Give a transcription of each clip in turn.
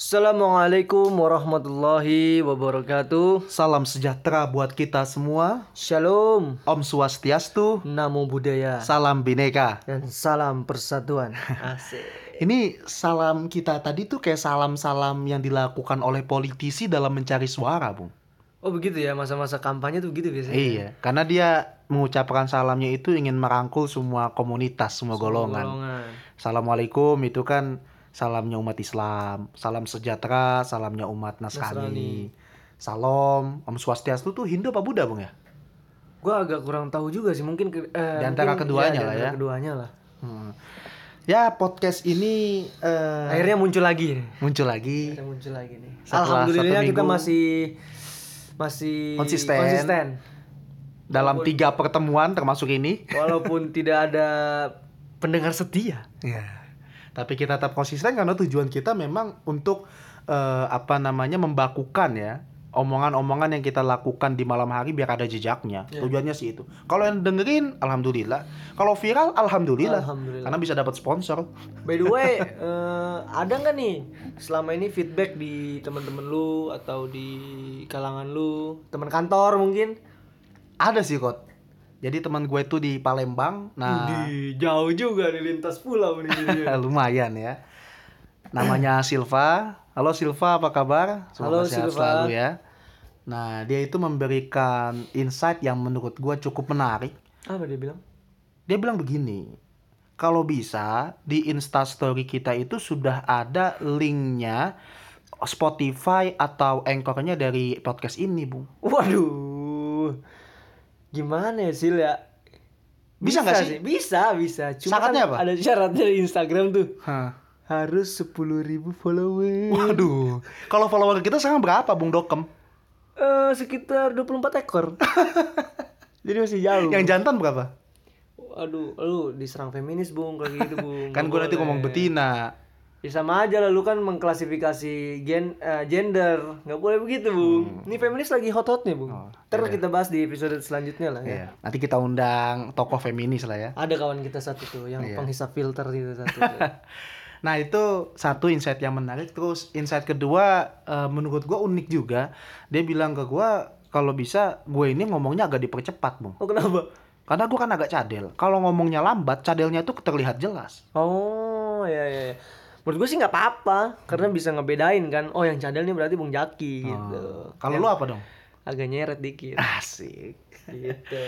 Assalamualaikum warahmatullahi wabarakatuh. Salam sejahtera buat kita semua. Shalom, Om Swastiastu. namo buddhaya, Salam bineka. dan salam persatuan. Asik. Ini salam kita tadi tuh kayak salam-salam yang dilakukan oleh politisi dalam mencari suara, Bung. Oh begitu ya masa-masa kampanye tuh begitu biasanya. Iya, karena dia mengucapkan salamnya itu ingin merangkul semua komunitas, semua, golongan. Golongan. Assalamualaikum itu kan salamnya umat Islam, salam sejahtera, salamnya umat Nasrani. Salam, Om Swastiastu tuh Hindu apa Buddha, Bung ya? Gua agak kurang tahu juga sih mungkin eh, Di antara mungkin- keduanya di lah ya. Keduanya lah. Hmm. Ya, podcast ini eh, Akhirnya muncul lagi. muncul lagi. Akhirnya muncul lagi nih. Setelah Alhamdulillah kita masih masih Konsisten. konsisten. dalam tiga pertemuan termasuk ini. Walaupun tidak ada pendengar setia. Ya. Tapi kita tetap konsisten karena tujuan kita memang untuk eh, apa namanya membakukan ya omongan-omongan yang kita lakukan di malam hari biar ada jejaknya. Ya. Tujuannya sih itu. Kalau yang dengerin, alhamdulillah. Kalau viral, alhamdulillah. Alhamdulillah. Karena bisa dapat sponsor. By the way, eh, ada nggak nih selama ini feedback di teman-teman lu atau di kalangan lu, teman kantor mungkin? Ada sih kok. Jadi teman gue itu di Palembang. Nah, Di jauh juga di lintas pulau nih lumayan ya. Namanya Silva. Halo Silva, apa kabar? Halo, sehat Silva. selalu ya. Nah, dia itu memberikan insight yang menurut gua cukup menarik. Apa dia bilang? Dia bilang begini, kalau bisa di Instastory kita itu sudah ada linknya Spotify atau anchornya dari podcast ini, Bung. Waduh. Gimana ya, Sil ya? Bisa nggak sih? Bisa, bisa. Cuma Syaratnya kan apa? ada syaratnya di Instagram tuh. Hah. Harus 10.000 ribu follower. Waduh, kalau follower kita sekarang berapa, Bung Dokem? Eh, sekitar 24 ekor. Jadi masih jauh. Yang jantan berapa? Aduh, lu diserang feminis, Bung, kayak gitu, Bung. Kan gue nanti ngomong betina. Ya sama aja lah lu kan mengklasifikasi gen eh, gender. nggak boleh begitu, Bung. Ini feminis lagi hot-hotnya, Bung. Hmm. Oh, Ntar kita bahas di episode selanjutnya lah ya. Iya. Nanti kita undang tokoh feminis lah ya. Ada kawan kita satu tuh yang Iya. penghisap filter itu satu. Nah itu satu insight yang menarik. Terus insight kedua eh, menurut gua unik juga. Dia bilang ke gua kalau bisa gue ini ngomongnya agak dipercepat, bung. oh, kenapa? Karena gua kan agak cadel. Kalau ngomongnya lambat, cadelnya itu terlihat jelas. Oh, ya ya. Menurut gue sih nggak apa-apa karena bisa ngebedain kan. Oh, yang cadel nih berarti Bung Jaki gitu. Oh. Kalau lu apa dong? Agak nyeret dikit. Asik. gitu.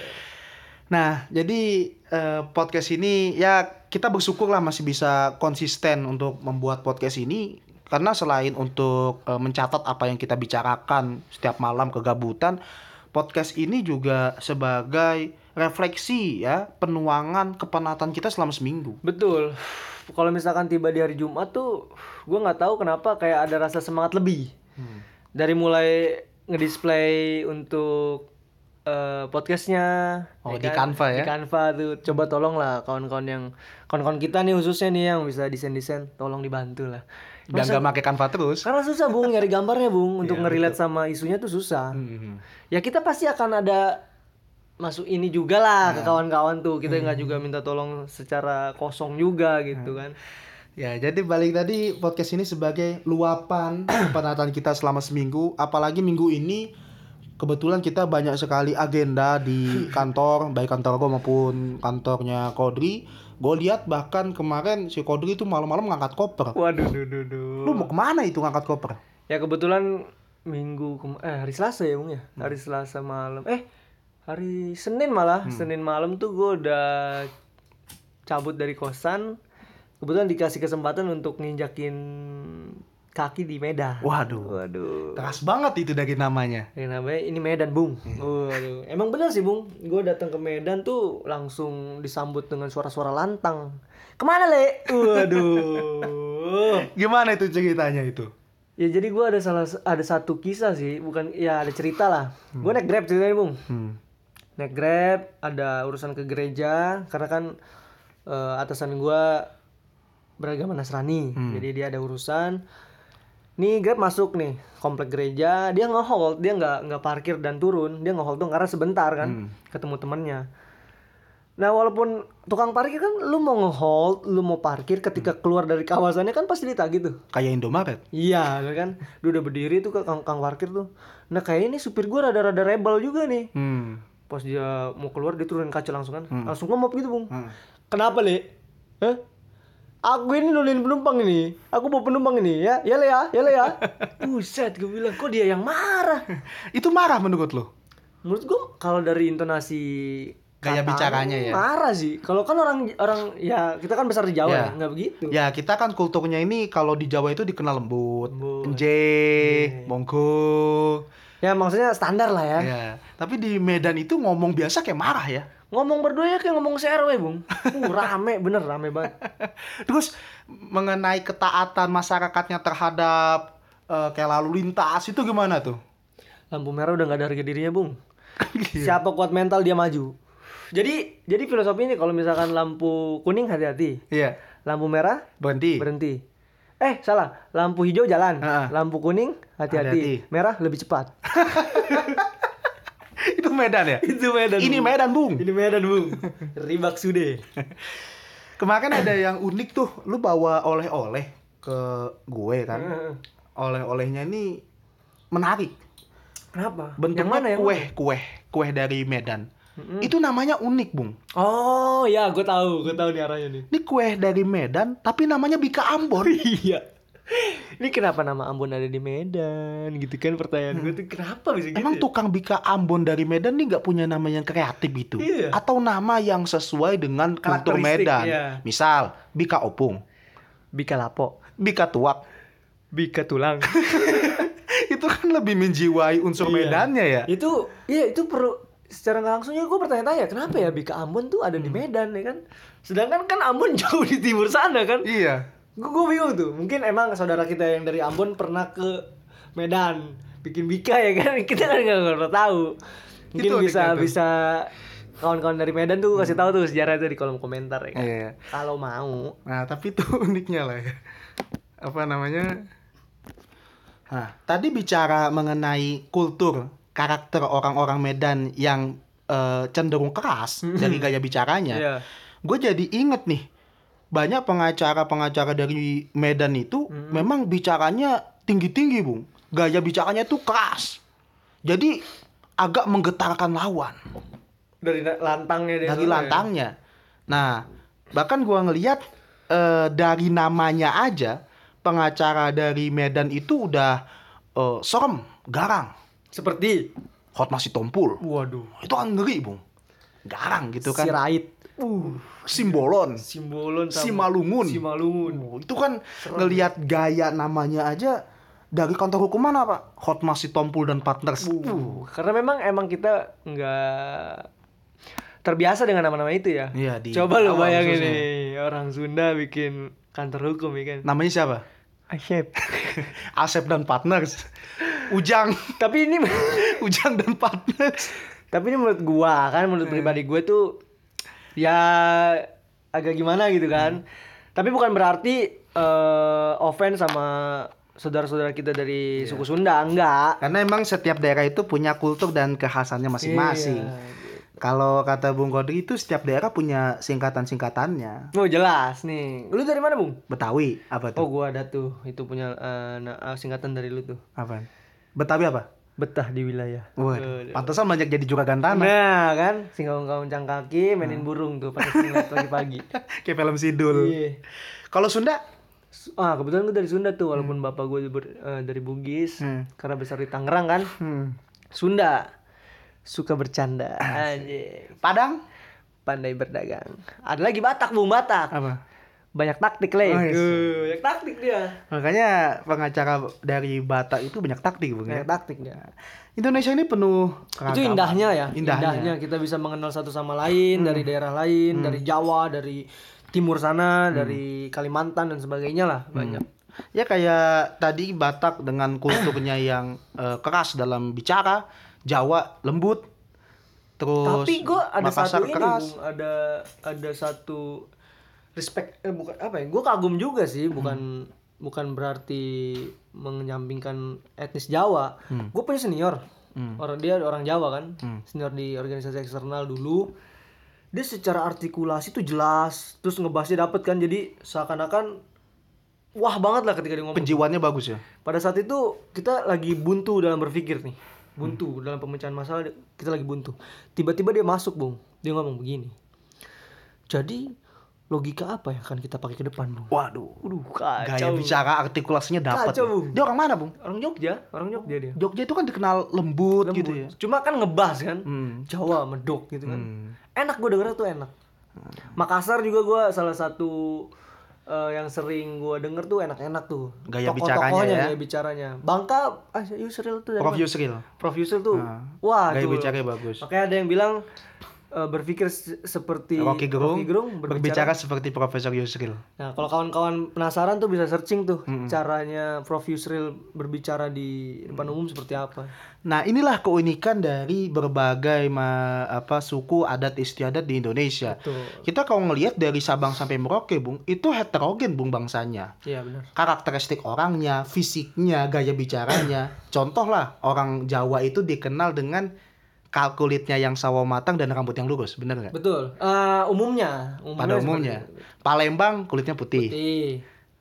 Nah, jadi eh, podcast ini ya kita bersyukur lah masih bisa konsisten untuk membuat podcast ini karena selain untuk eh, mencatat apa yang kita bicarakan setiap malam kegabutan, podcast ini juga sebagai refleksi ya penuangan kepenatan kita selama seminggu. Betul. Kalau misalkan tiba di hari Jumat tuh, gue nggak tahu kenapa kayak ada rasa semangat lebih. Dari mulai ngedisplay untuk eh, podcastnya, Oh, di Canva ya? Di Canva tuh, coba tolong lah kawan-kawan yang kawan-kawan kita nih khususnya nih yang bisa desain-desain, tolong dibantu lah. Dan gak pakai Canva terus. Karena susah bung nyari gambarnya bung untuk Iya, ngerelate sama isunya tuh susah. Hmm. Ya kita pasti akan ada masuk ini juga lah ke Nah. kawan-kawan tuh. Kita nggak Hmm. juga minta tolong secara kosong juga gitu kan. Ya, jadi balik tadi podcast ini sebagai luapan kepenatan kita selama seminggu. Apalagi minggu ini kebetulan kita banyak sekali agenda di kantor, baik kantor gue maupun kantornya Kodri. Gue lihat bahkan kemarin si Kodri itu malam-malam ngangkat koper. Waduh, duh, duh, duh. Lu mau ke mana itu ngangkat koper? Ya kebetulan minggu kem- eh hari Selasa ya bung ya. Hari Selasa malam. Eh hari Senin malah. Senin malam tuh gue udah cabut dari kosan. Kebetulan dikasih kesempatan untuk nginjakin kaki di Medan. Waduh, Waduh. keras banget itu dari namanya. Yang namanya ini Medan, Bung. Waduh. Emang bener sih, Bung. Gue datang ke Medan tuh langsung disambut dengan suara-suara lantang. Ke mana, Le? Waduh. Gimana itu ceritanya itu? ya jadi gue ada salah ada satu kisah sih, bukan ya ada cerita lah. Gue naik Grab ceritanya, Bung. Hmm. Naik Grab, ada urusan ke gereja karena kan eh, atasan gue beragama Nasrani. Jadi dia ada urusan. Nih Grab masuk nih komplek gereja, dia nge-hold, dia nggak nggak parkir dan turun, dia nge-hold dong karena sebentar kan ketemu temennya. Nah walaupun tukang parkir kan lu mau nge-hold, lu mau parkir ketika keluar dari kawasannya kan pasti ditagih tuh. Kayak Indomaret. Iya kan, dia udah berdiri tuh ke kang, kang parkir tuh. Nah kayaknya ini supir gua rada-rada rebel juga nih. Hmm. Pas dia mau keluar dia turunin kaca langsung kan, langsung ngomop gitu bung. Hmm. Kenapa le? Hah? Aku ini nurunin penumpang ini, aku bawa penumpang ini ya, ya le ya, ya le ya. Buset, gue bilang kok dia yang marah. Itu marah menurut lo? Menurut gua kalau dari intonasi Gaya kata, bicaranya ya? marah sih. Kalau kan orang orang ya kita kan besar di Jawa Ya. ya, nggak begitu. Ya kita kan kulturnya ini kalau di Jawa itu dikenal lembut, Lembut. enje, monggo. Ya maksudnya standar lah ya. Ya. Tapi di Medan itu ngomong biasa kayak marah ya. Ngomong berdua ya kayak ngomong CRW, Bung. Uh, rame, bener rame banget. Terus mengenai ketaatan masyarakatnya terhadap eh, kayak lalu lintas itu gimana tuh? Lampu merah udah nggak ada harga dirinya, Bung. Siapa kuat mental dia maju. Jadi jadi filosofi ini kalau misalkan lampu kuning hati-hati. Iya. Lampu merah Berhenti. berhenti. Eh, salah. Lampu hijau jalan. Ha-ha. Lampu kuning hati-hati. Merah lebih cepat. itu Medan ya? Itu Medan. Ini Bung. Medan, Bung. Ini Medan, Bung. Ribak sude. Kemarin ada yang unik tuh, lu bawa oleh-oleh ke gue kan. Oleh-olehnya ini menarik. Kenapa? Bentuknya yang mana yang kue, mana? kue, kue dari Medan. Itu namanya unik, Bung. Oh, ya, gue tahu, gue tahu nih arahnya nih. Ini kue dari Medan, tapi namanya Bika Ambon. Iya. Ini kenapa nama Ambon ada di Medan gitu kan pertanyaan gue tuh kenapa bisa gitu? Emang ya? tukang Bika Ambon dari Medan nih nggak punya nama yang kreatif gitu? Iya. Atau nama yang sesuai dengan kultur Medan? iya. Misal, Bika Opung, Bika Lapo, Bika Tuak. Bika Tulang. itu kan lebih menjiwai unsur Iya. Medannya ya? itu iya itu perlu secara nggak langsungnya gue bertanya-tanya kenapa ya Bika Ambon tuh ada di Medan ya kan? Sedangkan kan Ambon jauh di timur sana kan? Iya. Gue gue bingung tuh. Mungkin emang saudara kita yang dari Ambon pernah ke Medan bikin Bika ya kan? Kita kan nggak pernah tahu. Mungkin Itu bisa tuh. bisa kawan-kawan dari Medan tuh kasih tahu tuh sejarah itu di kolom komentar ya kan? Iya. Kalau mau. Nah, tapi itu uniknya lah ya. Apa namanya? Nah, tadi bicara mengenai kultur, karakter orang-orang Medan yang eh, cenderung keras dari gaya bicaranya. Iya. Gue jadi inget nih, banyak pengacara-pengacara dari Medan itu memang bicaranya tinggi-tinggi, Bung. Gaya bicaranya tuh keras. Jadi agak menggetarkan lawan Dari lantangnya dia. dari soalnya. lantangnya. Nah, bahkan gua ngelihat eh, dari namanya aja pengacara dari Medan itu udah eh, serem, garang, Seperti hot masih tompul. waduh. Itu kan ngeri, Bung. Garang gitu kan. Sirait. Uh, Simbolon, Simbolon sama Simalungun. Simalungun. Oh, itu kan ngelihat gaya namanya aja dari kantor hukuman apa? Hot masih tompul dan partners. Uh, karena memang emang kita nggak terbiasa dengan nama-nama itu ya. Iya, di Coba awal bayangin khususnya. nih orang Sunda bikin kantor hukum ya kan. Namanya siapa? Asyep. Asep dan partners. Ujang, Tapi ini Ujang dan partners. tapi ini menurut gua kan menurut pribadi gue tuh ya agak gimana gitu kan. Tapi bukan berarti eh offense sama saudara-saudara kita dari suku Sunda, enggak. Karena emang setiap daerah itu punya kultur dan kekhasannya masing-masing. Iya. Kalau kata Bung Kodri itu setiap daerah punya singkatan-singkatannya. Oh jelas nih. Lu dari mana, Bung? Betawi apa Oh, tuh? gua ada tuh. Itu punya eh, singkatan dari lu tuh. Apa? Betawi apa? Betah di wilayah. Waduh, pantesan banyak jadi juragan tanah. Nah, kan singkong kaum kaki mainin burung tuh pada ngeliat pagi-pagi. Kayak film Sidul. Iya. Kalau Sunda? Su- Ah, kebetulan gue dari Sunda tuh walaupun bapak gue dari Bugis Hmm. karena besar di Tangerang kan. Hmm. Sunda suka bercanda. Anjir. Padang? Pandai berdagang. Ada lagi Batak, Bung Batak. Apa? Banyak taktik, Le. Oh, iya. Uh, banyak taktik dia. Makanya pengacara dari Batak itu banyak taktik, Bung. ya. Banyak taktik dia. Indonesia ini penuh itu keragaman. indahnya ya Indahnya. indahnya. kita bisa mengenal satu sama lain dari daerah lain dari Jawa dari timur sana dari Kalimantan dan sebagainya lah banyak Ya kayak tadi Batak dengan kulturnya yang eh, keras dalam bicara, Jawa lembut. Terus tapi gue ada Makassar satu ini keras. Bung. ada ada satu respect eh, bukan apa ya gue kagum juga sih bukan bukan berarti menyampingkan etnis Jawa. Gue punya senior. Orang dia orang Jawa kan senior di organisasi eksternal dulu. Dia secara artikulasi tuh jelas terus ngebahasnya dapet kan jadi seakan-akan wah banget lah ketika dia ngomong. Penjiwaannya bagus ya. pada saat itu kita lagi buntu dalam berpikir nih. Buntu dalam pemecahan masalah kita lagi buntu. Tiba-tiba dia masuk bung. Dia ngomong begini. Jadi logika apa yang akan kita pakai ke depan bung Waduh. Waduh Gaya kacau bicara artikulasinya dapat. Kacau, ya. Bung. Dia orang mana, Bung? orang Jogja orang Jogja dia Jogja itu kan dikenal lembut, Lembut. gitu ya. cuma kan ngebahas kan Hmm. Jawa medok gitu kan Hmm. enak gue denger tuh enak Makassar juga gue salah satu eh, yang sering gue denger tuh enak-enak tuh Gaya Tokoh-tokohnya, bicaranya ya. gaya bicaranya Bangka ah Yusril tuh Prof? Yusril. Prof Yusril tuh Nah, wah Gaya tuh bicaranya bagus. makanya ada yang bilang eh, berpikir se- seperti Rocky Gerung, berbicara berbicara. seperti Profesor Yusril. Nah, kalau kawan-kawan penasaran tuh bisa searching tuh caranya Prof Yusril berbicara di depan umum seperti apa. Nah, inilah keunikan dari berbagai ma- apa suku adat istiadat di Indonesia. Tuh. Kita kalau ngelihat dari Sabang sampai Merauke, Bung, itu heterogen Bung bangsanya. Iya benar. Karakteristik orangnya, fisiknya, gaya bicaranya. Contoh lah, orang Jawa itu dikenal dengan kalkulitnya yang sawo matang dan rambut yang lurus, bener nggak? Betul. Eh, umumnya, Pada seperti umumnya. itu. Palembang kulitnya putih. Putih,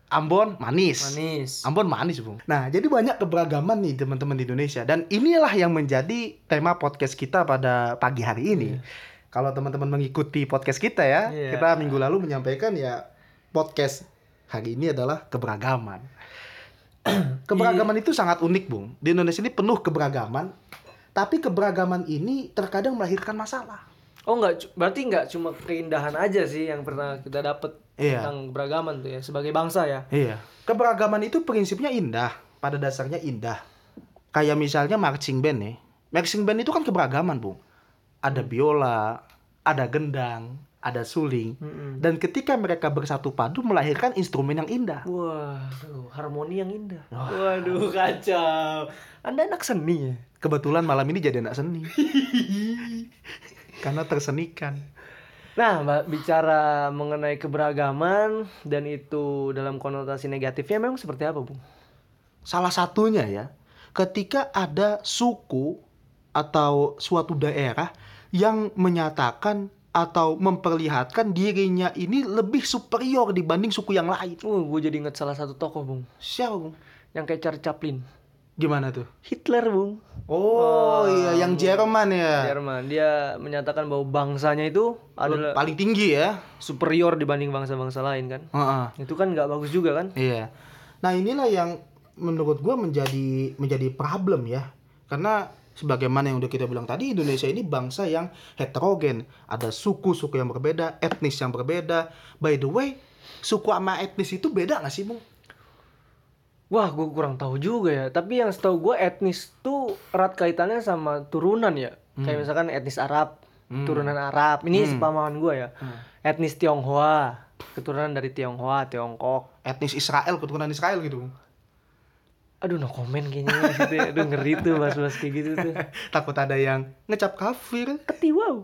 Ambon manis. manis. Ambon manis, Bung. Nah, jadi banyak keberagaman nih teman-teman di Indonesia dan inilah yang menjadi tema podcast kita pada pagi hari ini. Kalau teman-teman mengikuti podcast kita ya, Iya. kita minggu lalu menyampaikan ya podcast hari ini adalah keberagaman. keberagaman itu sangat unik, Bung. Di Indonesia ini penuh keberagaman, tapi keberagaman ini terkadang melahirkan masalah. Oh enggak, berarti enggak cuma keindahan aja sih yang pernah kita dapat Iya. tentang beragaman tuh ya sebagai bangsa ya. Iya. Keberagaman itu prinsipnya indah, pada dasarnya indah. Kayak misalnya marching band nih. Marching band itu kan keberagaman, Bung. Ada biola, ada gendang, ada suling. Mm-mm. Dan ketika mereka bersatu padu melahirkan instrumen yang indah. Waduh, harmoni yang indah. Waduh, kacau. Anda anak seni ya? Kebetulan malam ini jadi anak seni. Karena tersenikan. Nah, Mbak, bicara mengenai keberagaman dan itu dalam konotasi negatifnya memang seperti apa, Bung? Salah satunya ya, ketika ada suku atau suatu daerah yang menyatakan atau memperlihatkan dirinya ini lebih superior dibanding suku yang lain. Uh, gue jadi inget salah satu tokoh, Bung. Siapa, Bung? Yang kayak Charlie Chaplin. Gimana tuh? Hitler, Bung. Oh, iya yang Jerman ya. Jerman. Dia menyatakan bahwa bangsanya itu adalah Paling tinggi ya. superior dibanding bangsa-bangsa lain kan. Heeh. Itu kan nggak bagus juga kan? Iya. Nah, inilah yang menurut gua menjadi menjadi problem ya. Karena sebagaimana yang udah kita bilang tadi, Indonesia ini bangsa yang heterogen. Ada suku-suku yang berbeda, etnis yang berbeda. By the way, suku sama etnis itu beda gak sih, Bung? Wah, gue kurang tahu juga ya. Tapi yang setahu gue etnis tuh erat kaitannya sama turunan ya. Kayak misalkan etnis Arab, turunan Arab. Ini sepemahaman gue ya. Etnis Tionghoa, keturunan dari Tionghoa, Tiongkok. Etnis Israel, keturunan Israel gitu. Aduh, no comment kayaknya di situ ya. Aduh, ngeri tuh bahas-bahas kayak gitu tuh. Takut ada yang ngecap kafir. Keti wow.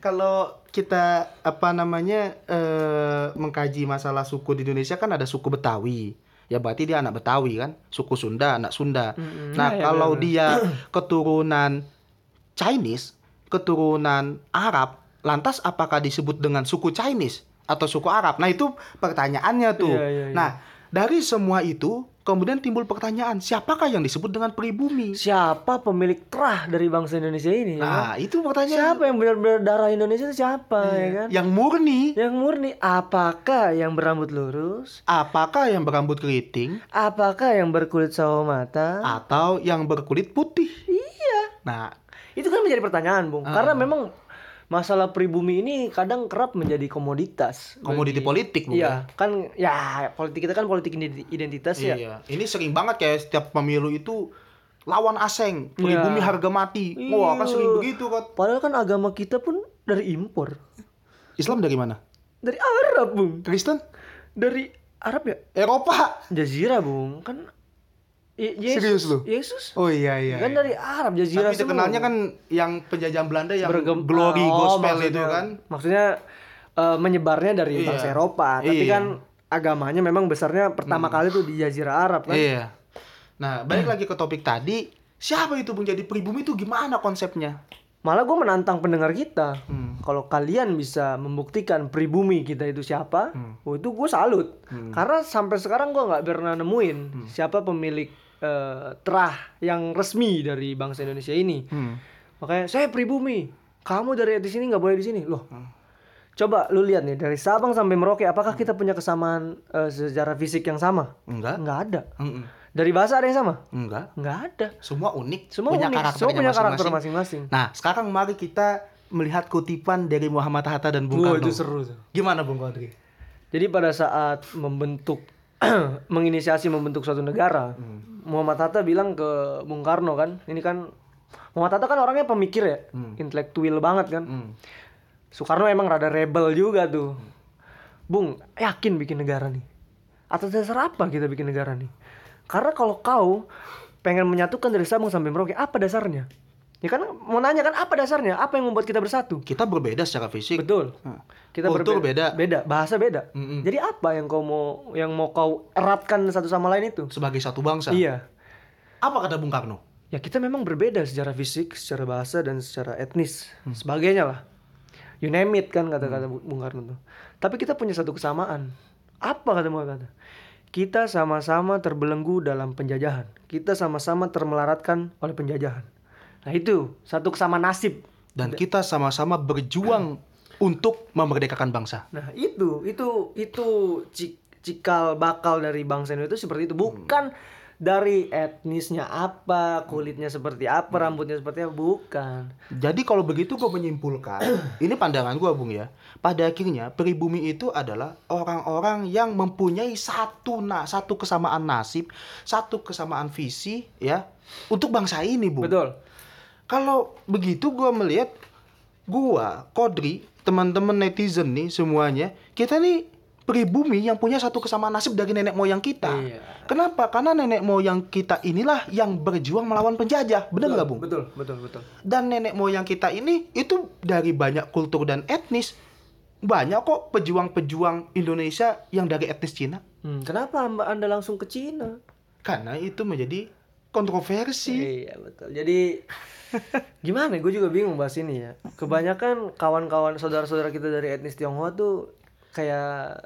Kalau kita apa namanya eh, mengkaji masalah suku di Indonesia kan ada suku Betawi. Ya berarti dia anak Betawi kan, suku Sunda, anak Sunda. Mm-mm. Nah, Iya, iya, kalau benar-benar. dia keturunan Chinese, keturunan Arab, lantas apakah disebut dengan suku Chinese atau suku Arab? Nah, itu pertanyaannya tuh. Iya, iya, iya. Nah, dari semua itu kemudian timbul pertanyaan, siapakah yang disebut dengan pribumi? Siapa pemilik terah dari bangsa Indonesia ini? ya? Nah, itu pertanyaan Siapa yang benar-benar darah Indonesia itu siapa ya kan? yang murni. Yang murni apakah yang berambut lurus? Apakah yang berambut keriting Apakah yang berkulit sawo mata? atau yang berkulit putih? Iya. Nah, Itu kan menjadi pertanyaan, Bung. Karena memang masalah pribumi ini kadang kerap menjadi komoditas. komoditi bagi- politik bukan? Iya, kan ya politik kita kan politik identi- identitas ya. Iya. Ini sering banget kayak setiap pemilu itu lawan asing, pribumi Iya. harga mati. Wah, kan Iya. sering begitu kan. Padahal kan agama kita pun dari impor. Islam dari mana? Dari Arab, Bung. Kristen? Dari Arab ya? Eropa. Jazirah, Bung. Kan Yesus. Serius lu? Yesus. Oh iya iya. kan iya. dari Arab Jazirah Tapi terkenalnya kan yang penjajahan Belanda yang Bergem- glory Oh, gospel maksudnya- itu kan. Maksudnya eh, menyebarnya dari Iya. bangsa Eropa, tapi Iya. kan agamanya memang besarnya pertama kali tuh di Jazirah Arab kan. Iya. Nah, balik lagi ke topik tadi, siapa itu menjadi pribumi itu gimana konsepnya? Malah gue menantang pendengar kita. Hmm. kalau kalian bisa membuktikan pribumi kita itu siapa, oh itu gue salut. Karena sampai sekarang gue nggak pernah nemuin siapa pemilik eh, terah yang resmi dari bangsa Indonesia ini. Hmm. Makanya saya pribumi, kamu dari di sini nggak boleh di sini, loh. Coba lu lihat nih dari Sabang sampai Merauke, apakah kita punya kesamaan eh, secara fisik yang sama? Enggak. Nggak ada. Mm-mm. Dari bahasa ada yang sama? Enggak. Nggak ada. Semua unik, Semua punya unik, karakternya semua punya karakter masing-masing. Nah, sekarang mari kita melihat kutipan dari Muhammad Hatta dan Bung Karno. itu seru. Gimana Bung Kodri? Jadi pada saat membentuk menginisiasi membentuk suatu negara, Muhammad Hatta bilang ke Bung Karno kan, ini kan Muhammad Hatta kan orangnya pemikir ya, intelektual banget kan. Hmm. Soekarno emang rada rebel juga tuh. Bung, yakin bikin negara nih? Atas dasar apa kita bikin negara nih? Karena kalau kau pengen menyatukan dari Sabang sampai Merauke, apa dasarnya? Ya kan mau nanya kan apa dasarnya? Apa yang membuat kita bersatu? Kita berbeda secara fisik. Betul. Hmm. Kita Kultur berbeda. beda. Beda, bahasa beda. Mm-mm. Jadi apa yang kau mau yang mau kau eratkan satu sama lain itu? Sebagai satu bangsa. Iya. Apa kata Bung Karno? Ya kita memang berbeda secara fisik, secara bahasa dan secara etnis, Hmm. sebagainya lah. You name it kan kata-kata Bung Karno tuh. Tapi kita punya satu kesamaan. Apa kata Bung Karno? Kita sama-sama terbelenggu dalam penjajahan. Kita sama-sama termelaratkan oleh penjajahan. Nah itu satu kesamaan nasib. Dan kita sama-sama berjuang untuk memerdekakan bangsa. Nah itu itu itu cik- cikal bakal dari bangsa Indonesia itu seperti itu bukan dari etnisnya apa kulitnya seperti apa rambutnya seperti apa bukan Jadi kalau begitu gue menyimpulkan, ini pandangan gue Bung ya. Pada akhirnya pribumi itu adalah orang-orang yang mempunyai satu na satu kesamaan nasib, satu kesamaan visi ya untuk bangsa ini Bung. betul Kalau begitu gue melihat gua, Kodri, teman-teman netizen nih semuanya, kita nih pribumi yang punya satu kesamaan nasib dari nenek moyang kita. Iya. Kenapa? Karena nenek moyang kita inilah yang berjuang melawan penjajah. Benar nggak, Bung? betul betul betul Dan nenek moyang kita ini itu dari banyak kultur dan etnis. Banyak kok pejuang-pejuang Indonesia yang dari etnis Cina. Hmm, kenapa Mbak anda langsung ke Cina Karena itu menjadi kontroversi. iya betul jadi gimana gue juga bingung bahas ini ya kebanyakan kawan-kawan saudara-saudara kita dari etnis Tionghoa tuh kayak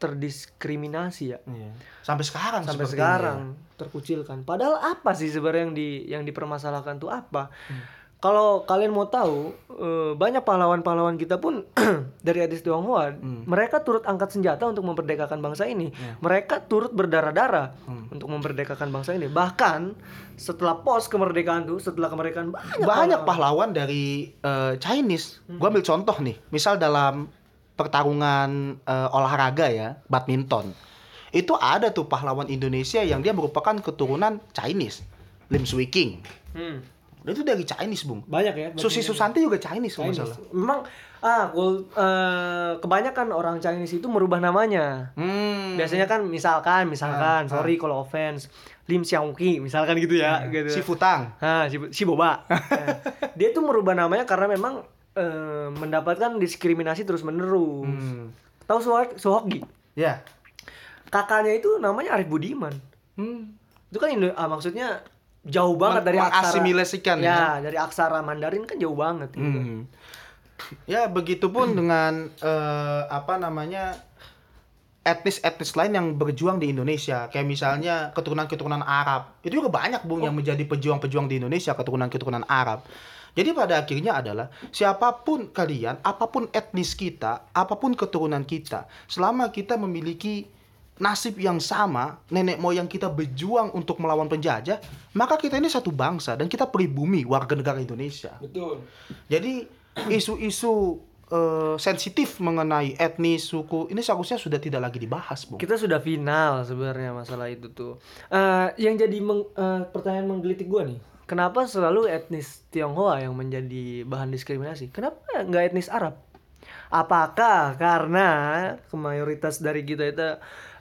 terdiskriminasi ya Iya. Sampai sekarang sampai sekarang terkucilkan. Padahal apa sih sebenarnya yang di yang dipermasalahkan tuh apa? Kalau kalian mau tahu, eh, banyak pahlawan-pahlawan kita pun dari etnis Tionghoa, mereka turut angkat senjata untuk memperdekakan bangsa ini. Mereka turut berdarah-darah untuk memperdekakan bangsa ini. Bahkan setelah pos kemerdekaan tuh, setelah kemerdekaan banyak, banyak pahlawan. pahlawan dari eh, Chinese. Gua ambil contoh nih, misal dalam pertarungan eh, olahraga ya, badminton. Itu ada tuh pahlawan Indonesia yang dia merupakan keturunan Chinese. Lim Swee King. Hmm, Itu dari Chinese, Bung. banyak ya. Susi Susanti juga Chinese kalau salah. Memang ah, kul- eh, kebanyakan orang Chinese itu merubah namanya. Hmm. Biasanya kan misalkan, misalkan, Ah, sorry kalau offense, Lim Xiaoqi, misalkan gitu ya, gitu. si Futang. Ah, si, si Boba. Nah, dia tuh merubah namanya karena memang eh, mendapatkan diskriminasi terus menerus. Hmm. Tahu Sohok, Sohokgi? Ya. Kakaknya itu namanya Arif Budiman. Hmm. Itu kan Indo- ah, maksudnya jauh banget Meng- dari aksara. ya. ya. dari aksara Mandarin kan jauh banget. gitu. Hmm. Ya begitupun dengan eh, apa namanya etnis-etnis lain yang berjuang di Indonesia kayak misalnya keturunan-keturunan Arab itu juga banyak bung yang menjadi pejuang-pejuang di Indonesia keturunan-keturunan Arab jadi pada akhirnya adalah siapa pun kalian apa pun etnis kita apa pun keturunan kita selama kita memiliki nasib yang sama nenek moyang kita berjuang untuk melawan penjajah maka kita ini satu bangsa dan kita pribumi warga negara Indonesia Betul. jadi isu-isu eh, sensitif mengenai etnis, suku ini seharusnya sudah tidak lagi dibahas, Bung. Kita sudah final sebenarnya masalah itu tuh. Eh, yang jadi meng- eh, pertanyaan menggelitik gua nih, kenapa selalu etnis Tionghoa yang menjadi bahan diskriminasi? Kenapa nggak etnis Arab? Apakah karena mayoritas dari kita itu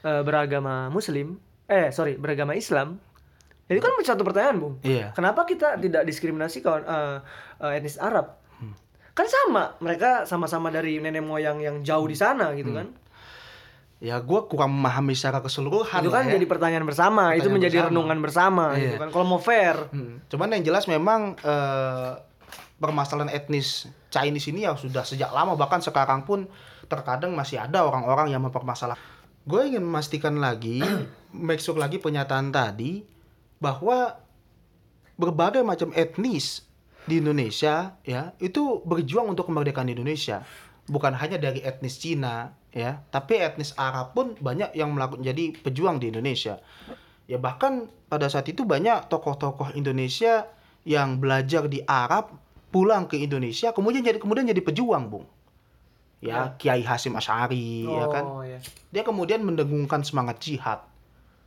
eh, beragama Muslim? Eh sorry beragama Islam? Itu kan satu pertanyaan, Bung. Iya. Kenapa kita tidak diskriminasi kawan eh, eh, etnis Arab? Kan sama, mereka sama-sama dari nenek moyang yang jauh di sana gitu kan. Ya, gua kurang memahami secara keseluruhan. itu kan ya. jadi pertanyaan bersama itu Pertanyaan menjadi bersama. renungan bersama gitu Iya. kan kalau mau fair Hmm. Cuman yang jelas memang eh, permasalahan etnis Chinese ini ya sudah sejak lama bahkan sekarang pun terkadang masih ada orang-orang yang mempermasalahkan. Gue ingin memastikan lagi, make sure lagi pernyataan tadi bahwa berbagai macam etnis di Indonesia ya itu berjuang untuk kemerdekaan Indonesia. Bukan hanya dari etnis Cina ya tapi etnis Arab pun banyak yang melakukan jadi pejuang di Indonesia. Ya bahkan pada saat itu banyak tokoh-tokoh Indonesia yang belajar di Arab pulang ke Indonesia kemudian jadi kemudian jadi pejuang bung ya Kiai Hasim Asy'ari ya kan Oh, ya. dia kemudian mendengungkan semangat jihad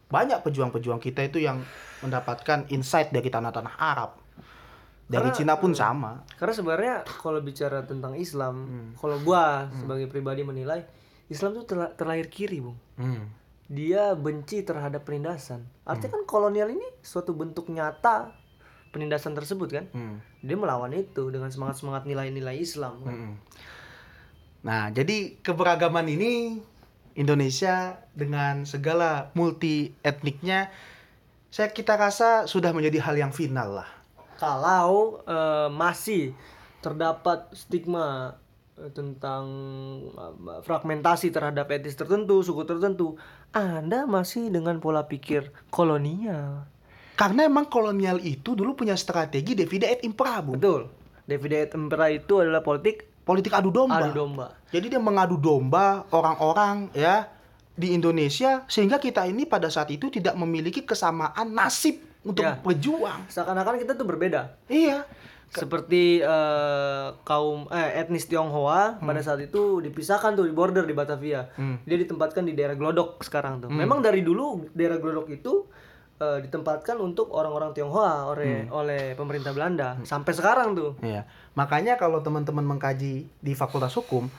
banyak pejuang-pejuang kita itu yang mendapatkan insight dari tanah-tanah Arab dari Karena- Cina pun sama Karena sebenarnya kalau bicara tentang Islam, Hmm. kalau gua sebagai pribadi menilai Islam tuh terla- terlahir kiri, Bung. Dia benci terhadap penindasan. Artinya kan kolonial ini suatu bentuk nyata penindasan tersebut kan. Hmm. Dia melawan itu dengan semangat-semangat nilai-nilai Islam. kan. Mm-mm. Nah, jadi keberagaman ini Indonesia dengan segala multi etniknya saya kita rasa sudah menjadi hal yang final lah. Kalau eh, masih terdapat stigma eh, tentang eh, fragmentasi terhadap etnis tertentu, suku tertentu, Anda masih dengan pola pikir kolonial. Karena emang kolonial itu dulu punya strategi divide et impera, Bung. Betul. Divide et impera itu adalah politik Politik adu domba. adu domba. Jadi dia mengadu domba orang-orang ya di Indonesia sehingga kita ini pada saat itu tidak memiliki kesamaan nasib untuk Ya. berjuang. Seakan-akan kita tuh berbeda. Iya. Seperti eh, kaum eh, etnis Tionghoa pada saat itu dipisahkan tuh di border di Batavia. Hmm. Dia ditempatkan di daerah Glodok sekarang tuh. Memang dari dulu daerah Glodok itu eh, ditempatkan untuk orang-orang Tionghoa oleh oleh pemerintah Belanda sampai sekarang tuh. Iya. Makanya kalau teman-teman mengkaji di Fakultas Hukum,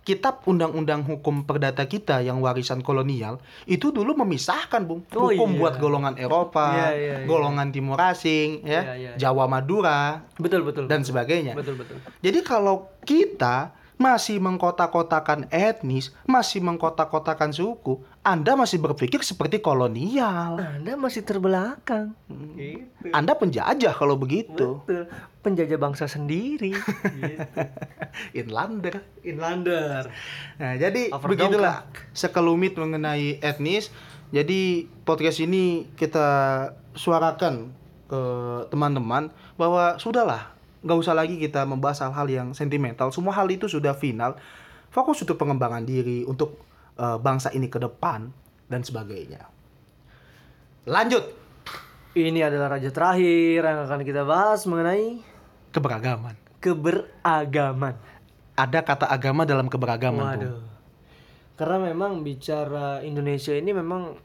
kitab Undang-Undang Hukum Perdata kita yang warisan kolonial itu dulu memisahkan, Bung. Oh, Hukum iya. buat golongan Eropa, Iya, iya, iya. golongan Timur Asing, ya, Iya, iya. Jawa Madura Betul betul. dan sebagainya. betul betul. Jadi kalau kita masih mengkotak-kotakan etnis, masih mengkotak-kotakan suku, Anda masih berpikir seperti kolonial. Anda masih terbelakang. Gitu. Anda penjajah kalau begitu. Betul. Penjajah bangsa sendiri. gitu. Inlander. Inlander. Nah, jadi Over begitulah sekelumit mengenai etnis. Jadi podcast ini kita suarakan ke teman-teman bahwa sudahlah, nggak usah lagi kita membahas hal-hal yang sentimental. Semua hal itu sudah final. Fokus untuk pengembangan diri, untuk eh, bangsa ini ke depan dan sebagainya. Lanjut Ini adalah raja terakhir yang akan kita bahas mengenai keberagaman. keberagaman. Ada kata agama dalam keberagaman. Bung. Waduh. Karena memang bicara Indonesia ini memang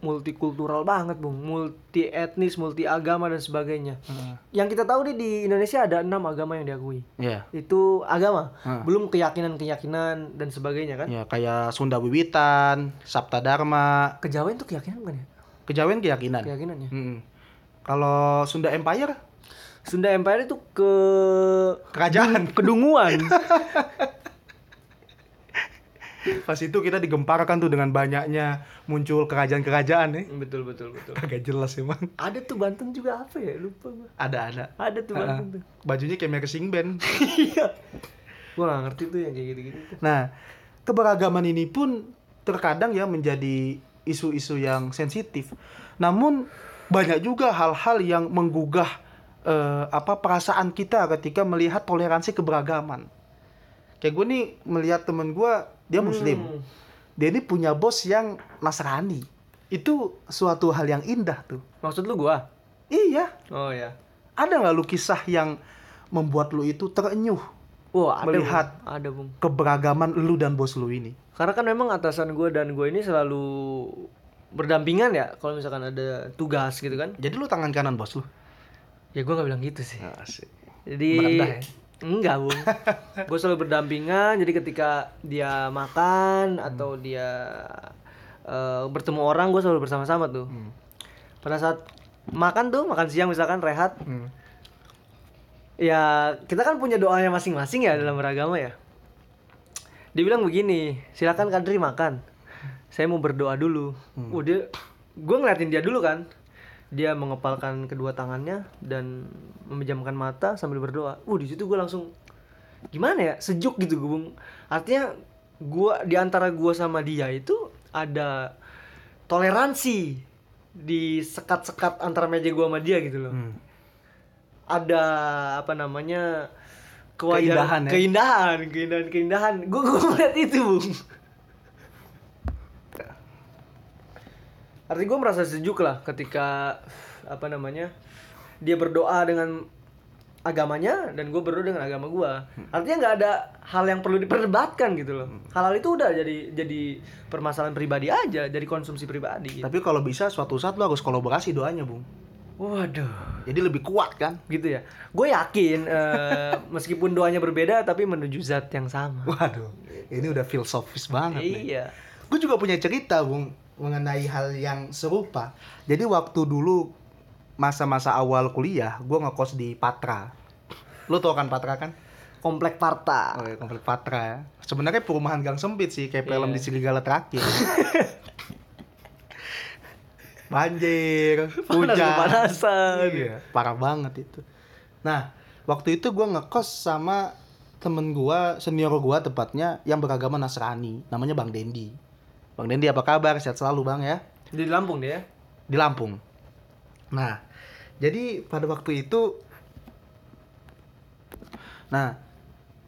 multikultural banget, Bung. Multi etnis, multi agama dan sebagainya. Hmm. Yang kita tahu nih di Indonesia ada enam agama yang diakui. Ya. Itu agama, Hmm. belum keyakinan-keyakinan dan sebagainya kan. Ya, kayak Sunda Wiwitan, Sabta Dharma, Kejawen itu keyakinan bukan ya? Kejawen keyakinan. Keyakinannya. Mm-mm. Kalau Sunda Empire Sunda Empire itu ke kerajaan. kedunguan. Pas itu kita digemparkan tuh dengan banyaknya muncul kerajaan-kerajaan nih. betul betul betul. Kagak jelas emang. Ada tuh Banten juga apa ya? Lupa gua. Ada ada. Ada tuh Banten tuh. Bajunya kayak marching band. Iya. Gua gak ngerti tuh yang kayak gitu-gitu. Nah, keberagaman ini pun terkadang ya menjadi isu-isu yang sensitif. Namun banyak juga hal-hal yang menggugah eh, apa perasaan kita ketika melihat toleransi keberagaman. Kayak gue nih melihat temen gue dia muslim. Hmm. Dia ini punya bos yang Nasrani. Itu suatu hal yang indah tuh. Maksud lu gua? Iya. Oh ya. Ada nggak lu kisah yang membuat lu itu terenyuh Wah, ada Melihat. Bung. ada bung. keberagaman lu dan bos lu ini? Karena kan memang atasan gue dan gue ini selalu berdampingan ya. Kalau misalkan ada tugas gitu kan. Jadi lu tangan kanan bos lu? Ya gue nggak bilang gitu sih. Asik. Jadi Merendah ya? Enggak bung. gue selalu berdampingan. Jadi ketika dia makan atau dia eh, bertemu orang, gue selalu bersama-sama tuh. Hmm. Pada saat makan tuh, makan siang misalkan rehat, Hmm. ya kita kan punya doanya masing-masing ya dalam beragama ya. Dia bilang begini, silakan Kadri makan. Saya mau berdoa dulu. Hmm. Oh dia, gue ngeliatin dia dulu kan. Dia mengepalkan kedua tangannya dan memejamkan mata sambil berdoa. Uh, di situ gue langsung gimana ya? Sejuk gitu, Bung. Artinya gua di antara gua sama dia itu ada toleransi di sekat-sekat antara meja gua sama dia gitu loh. Hmm. Ada apa namanya? kewajaran Keindahan ya? keindahan, keindahan, keindahan. Gue gue ngeliat itu, Bung. Artinya gue merasa sejuk lah ketika apa namanya dia berdoa dengan agamanya dan gue berdoa dengan agama gue. Artinya nggak ada hal yang perlu diperdebatkan gitu loh. Hal-hal itu udah jadi jadi permasalahan pribadi aja, jadi konsumsi pribadi. Gitu. Tapi kalau bisa suatu saat lo harus kolaborasi doanya, Bung. Waduh, Jadi lebih kuat kan? gitu ya. Gue yakin eh, meskipun doanya berbeda tapi menuju zat yang sama. Waduh, ini udah filosofis banget nih. Iya. Gue juga punya cerita, Bung, mengenai hal yang serupa. Jadi waktu dulu masa-masa awal kuliah, gue ngekos di Patra. Lo tau kan Patra kan? Komplek Parta. Oh ya, komplek Patra ya. Sebenarnya perumahan gang sempit sih, kayak film Iya. di Serigala terakhir. Banjir, hujan. Panas-panasan. Iya, parah banget itu. Nah, waktu itu gue ngekos sama temen gue, senior gue tepatnya, yang beragama Nasrani. Namanya Bang Dendi. Bang Dendi apa kabar? Sehat selalu Bang ya. Di Lampung dia. Di Lampung. Nah, jadi pada waktu itu... Nah,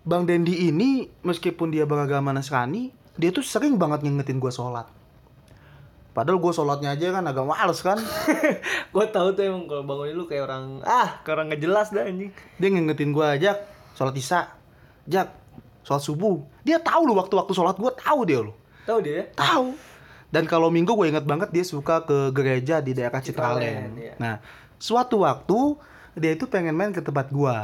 Bang Dendi ini meskipun dia beragama Nasrani, dia tuh sering banget ngingetin gue sholat. Padahal gue sholatnya aja kan agak males kan. gue tahu tuh emang kalau bangunin lu kayak orang ah kayak orang nggak jelas dah anjing Dia ngingetin gue aja sholat isya. Jak, sholat subuh. Dia tahu loh waktu-waktu sholat gue tahu dia loh. Tahu dia ya? Tahu. Dan kalau minggu gue inget banget dia suka ke gereja di daerah Citralen, Citralen. iya. Nah, suatu waktu dia itu pengen main ke tempat gue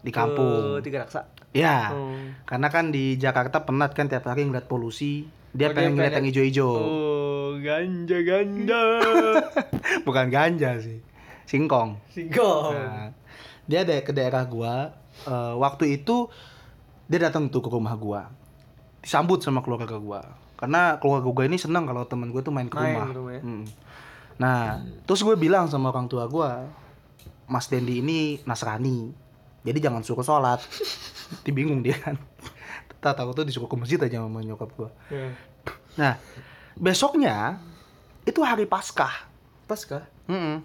di kampung. Ke tiga raksa Ya, Hmm. karena kan di Jakarta penat kan tiap hari ngeliat polusi. Dia Oh, dia pengen ngeliat yang hijau-hijau. oh ganja ganja Bukan ganja sih, singkong. singkong Nah, dia ada ke daerah gua. eh, waktu itu dia datang tuh ke rumah gua. Disambut sama keluarga gua. Karena keluarga gua ini senang kalau temen gua tuh main ke Main rumah. ke rumah ya. Mm. Nah, terus gue bilang sama orang tua gua, Mas Dendi ini Nasrani. Jadi jangan suruh sholat. Dia bingung dia kan. Tak tahu tuh disuruh ke masjid aja sama nyokap gua. Ya. Nah, besoknya itu hari Paskah. pas kah Mm-mm.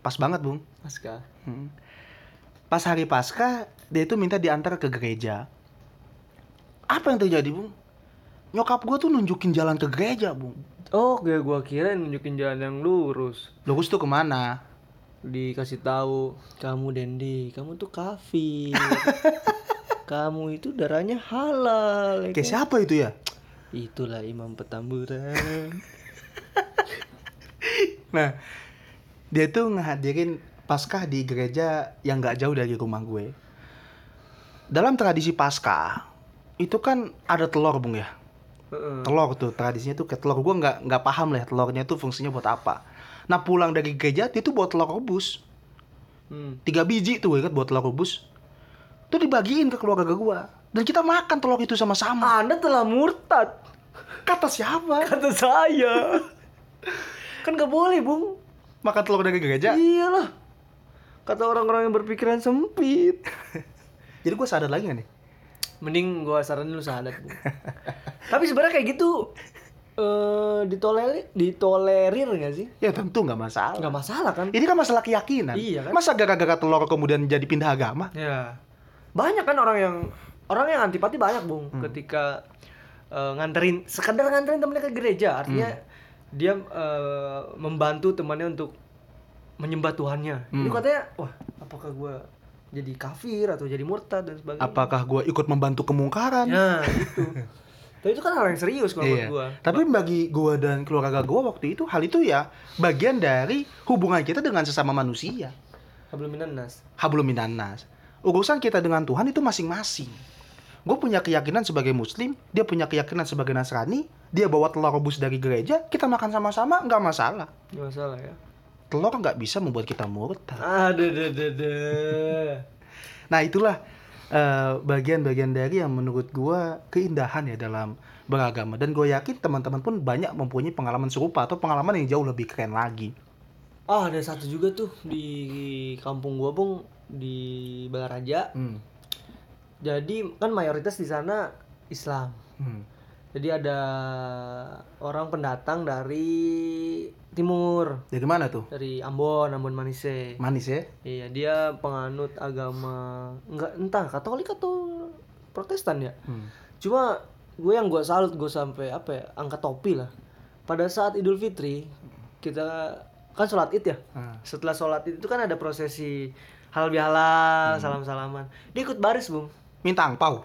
Pas banget, Bung. pas kah Hmm. Pas hari Paskah, dia itu minta diantar ke gereja. Apa yang terjadi, Bung? Nyokap gue tuh nunjukin jalan ke gereja, Bung. oh kayak gua kira nunjukin jalan yang lurus Lurus tuh ke mana? dikasih tahu kamu Dendi kamu tuh kafir kamu itu darahnya halal ya Kayak kan? siapa itu ya? itulah imam petamburan Nah, dia tuh ngehadirin Paskah di gereja yang nggak jauh dari rumah gue. Dalam tradisi Paskah, itu kan ada telur, Bung ya. Telur tuh tradisinya tuh kayak telur. Gue nggak nggak paham lah ya, telurnya tuh fungsinya buat apa. Nah pulang dari gereja dia tuh buat telur rebus. Hmm. tiga biji tuh ingat buat telur rebus. Tuh dibagiin ke keluarga gue dan kita makan telur itu sama-sama. Anda telah murtad. Kata siapa? Kata saya. Kan gak boleh bung. Makan telur dari gereja? Iyalah. Kata orang-orang yang berpikiran sempit. Jadi gue sadar lagi gak nih mending gua saranin lu sahadat tapi sebenarnya kayak gitu eh ditolerir ditolerir gak sih? Ya tentu nggak masalah. Nggak masalah kan? Ini kan masalah keyakinan. Iya kan? masa gara-gara telur kemudian jadi pindah agama? Ya. Banyak kan orang yang orang yang antipati banyak bung. Ketika eh, nganterin sekedar nganterin temennya ke gereja artinya dia eh, membantu temannya untuk menyembah Tuhannya. Itu Hmm. katanya wah apakah gua jadi kafir atau jadi murtad dan sebagainya apakah gue ikut membantu kemungkaran ya gitu tapi itu kan hal yang serius kalau Iya. menurut gua Tapi bagi gua dan keluarga gua waktu itu hal itu ya bagian dari hubungan kita dengan sesama manusia. hablum minan nas Hablum. Urusan kita dengan Tuhan itu masing-masing. Gue punya keyakinan sebagai muslim, dia punya keyakinan sebagai Nasrani, dia bawa telur rebus dari gereja, kita makan sama-sama, nggak masalah. nggak masalah ya Telur nggak bisa membuat kita murtad. ada ada ada Nah itulah eh, bagian-bagian dari yang menurut gua keindahan ya dalam beragama dan gue yakin teman-teman pun banyak mempunyai pengalaman serupa atau pengalaman yang jauh lebih keren lagi. Oh, ada satu juga tuh di kampung gua, Bung, di Balaraja. Hmm. Jadi kan mayoritas di sana Islam. Hmm. Jadi ada orang pendatang dari timur, Dari mana tuh? dari Ambon, Ambon Manise. Manis ya? Iya, dia penganut agama enggak entah Katolik atau Protestan ya. Hmm. Cuma gue yang gue salut gue sampai apa ya angkat topi lah. Pada saat Idul Fitri kita kan sholat id ya. Ah. Setelah sholat id itu kan ada prosesi halal bihalal, salam salaman. Dia ikut baris bung. Minta angpau.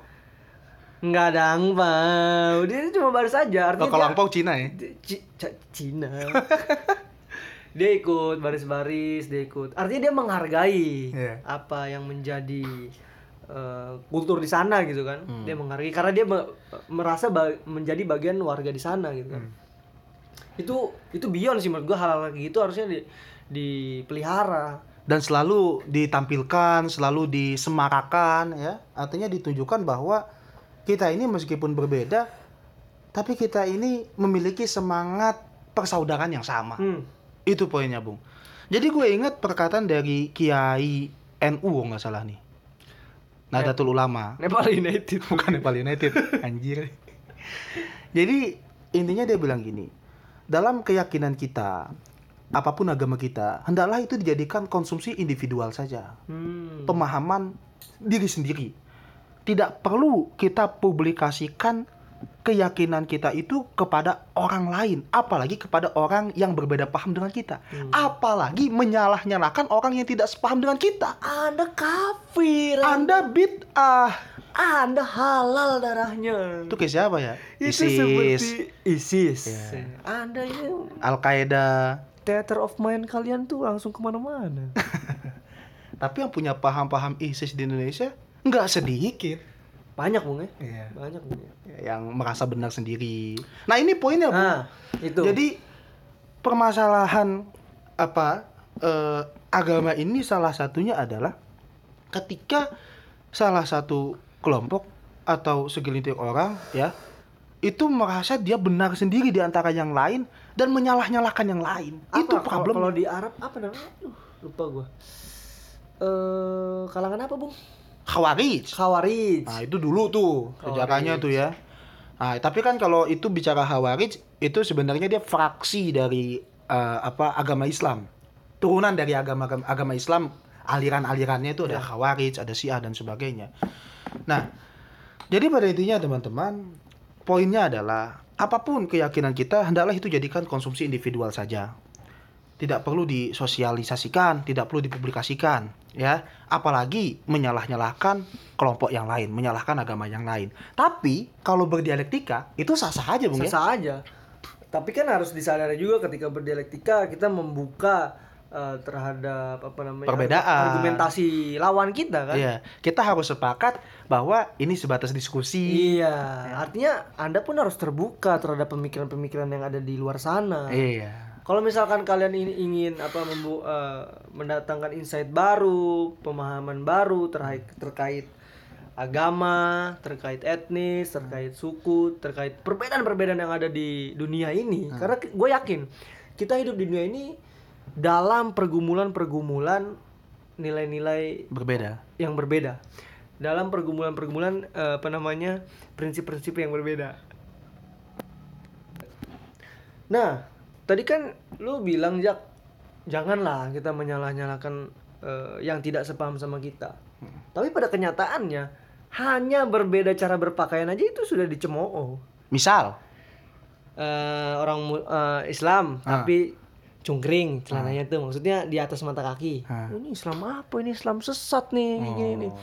Nggak ada angpau. Dia cuma baris aja. Oh, Artinya kalau dia- angpau Cina ya? C- Cina. dia ikut baris-baris, dia ikut. Artinya dia menghargai Iya. apa yang menjadi eh, kultur di sana gitu kan. Hmm. Dia menghargai karena dia me- merasa ba- menjadi bagian warga di sana gitu kan. Hmm. Itu itu beyond sih menurut gua hal-hal kayak gitu harusnya di dipelihara. dan selalu ditampilkan, selalu disemarakan ya. Artinya ditunjukkan bahwa kita ini meskipun berbeda tapi kita ini memiliki semangat persaudaraan yang sama. Hmm. Itu poinnya, Bung. Jadi gue ingat perkataan dari Kiai NU nggak salah nih. Nahdlatul Ulama. Nepal United. Bukan Nepal United, anjir. Jadi intinya dia bilang gini, dalam keyakinan kita, apa pun agama kita, hendaklah itu dijadikan konsumsi individual saja. Hmm. Pemahaman diri sendiri. Tidak perlu kita publikasikan keyakinan kita itu kepada orang lain, apalagi kepada orang yang berbeda paham dengan kita. Apalagi menyalah-nyalahkan orang yang tidak sepaham dengan kita. Anda kafir. Anda bid'ah. Anda halal darahnya. Itu kayak siapa ya? Itu ISIS, seperti ISIS. Ya. Anda ini Al-Qaeda. theater of mind kalian tuh langsung ke mana-mana. Tapi yang punya paham-paham ISIS di Indonesia nggak sedikit. Banyak bung ya. Iya. Banyak bung ya. Yang merasa benar sendiri. Nah ini poinnya, Bu. Nah itu. Jadi permasalahan apa eh, agama ini salah satunya adalah ketika salah satu kelompok atau segelintir orang ya itu merasa dia benar sendiri di antara yang lain dan menyalah-nyalahkan yang lain. Apa, itu problem. Kalau di Arab apa namanya? Aduh, lupa gua. Eh kalangan apa bung? Khawarij. Khawarij. Nah, itu dulu tuh sejarahnya tuh ya. Nah, tapi kan kalau itu bicara Khawarij, itu sebenarnya dia fraksi dari eh, apa agama Islam. Turunan dari agama agama Islam, aliran-alirannya itu ada Khawarij, ada Syiah dan sebagainya. Nah, jadi pada intinya teman-teman, poinnya adalah apa pun keyakinan kita hendaklah itu jadikan konsumsi individual saja. Tidak perlu disosialisasikan, tidak perlu dipublikasikan, ya. Apalagi menyalah-nyalahkan kelompok yang lain, menyalahkan agama yang lain. Tapi kalau berdialektika itu sah-sah aja, Bung ya. Sah aja. Tapi kan harus disadari juga ketika berdialektika kita membuka eh, terhadap apa namanya Perbedaan. argumentasi lawan kita kan. Iya, kita harus sepakat bahwa ini sebatas diskusi. Iya, artinya Anda pun harus terbuka terhadap pemikiran-pemikiran yang ada di luar sana. Iya. Kalau misalkan kalian ini ingin apa membu eh, mendatangkan insight baru, pemahaman baru terkait terkait agama, terkait etnis, terkait suku, terkait perbedaan-perbedaan yang ada di dunia ini. Karena gue yakin kita hidup di dunia ini dalam pergumulan-pergumulan nilai-nilai Berbeda. yang berbeda dalam pergumulan-pergumulan eh, apa namanya prinsip-prinsip yang berbeda. Nah, tadi kan lu bilang Jak, janganlah kita menyalah-nyalahkan eh, yang tidak sepaham sama kita. Tapi pada kenyataannya hanya berbeda cara berpakaian aja itu sudah dicemooh. Misal, Eh, orang eh, Islam Ah. tapi cungkring celananya tuh maksudnya di atas mata kaki. Ah. Ini Islam apa? Ini Islam sesat nih gini nih. Oh.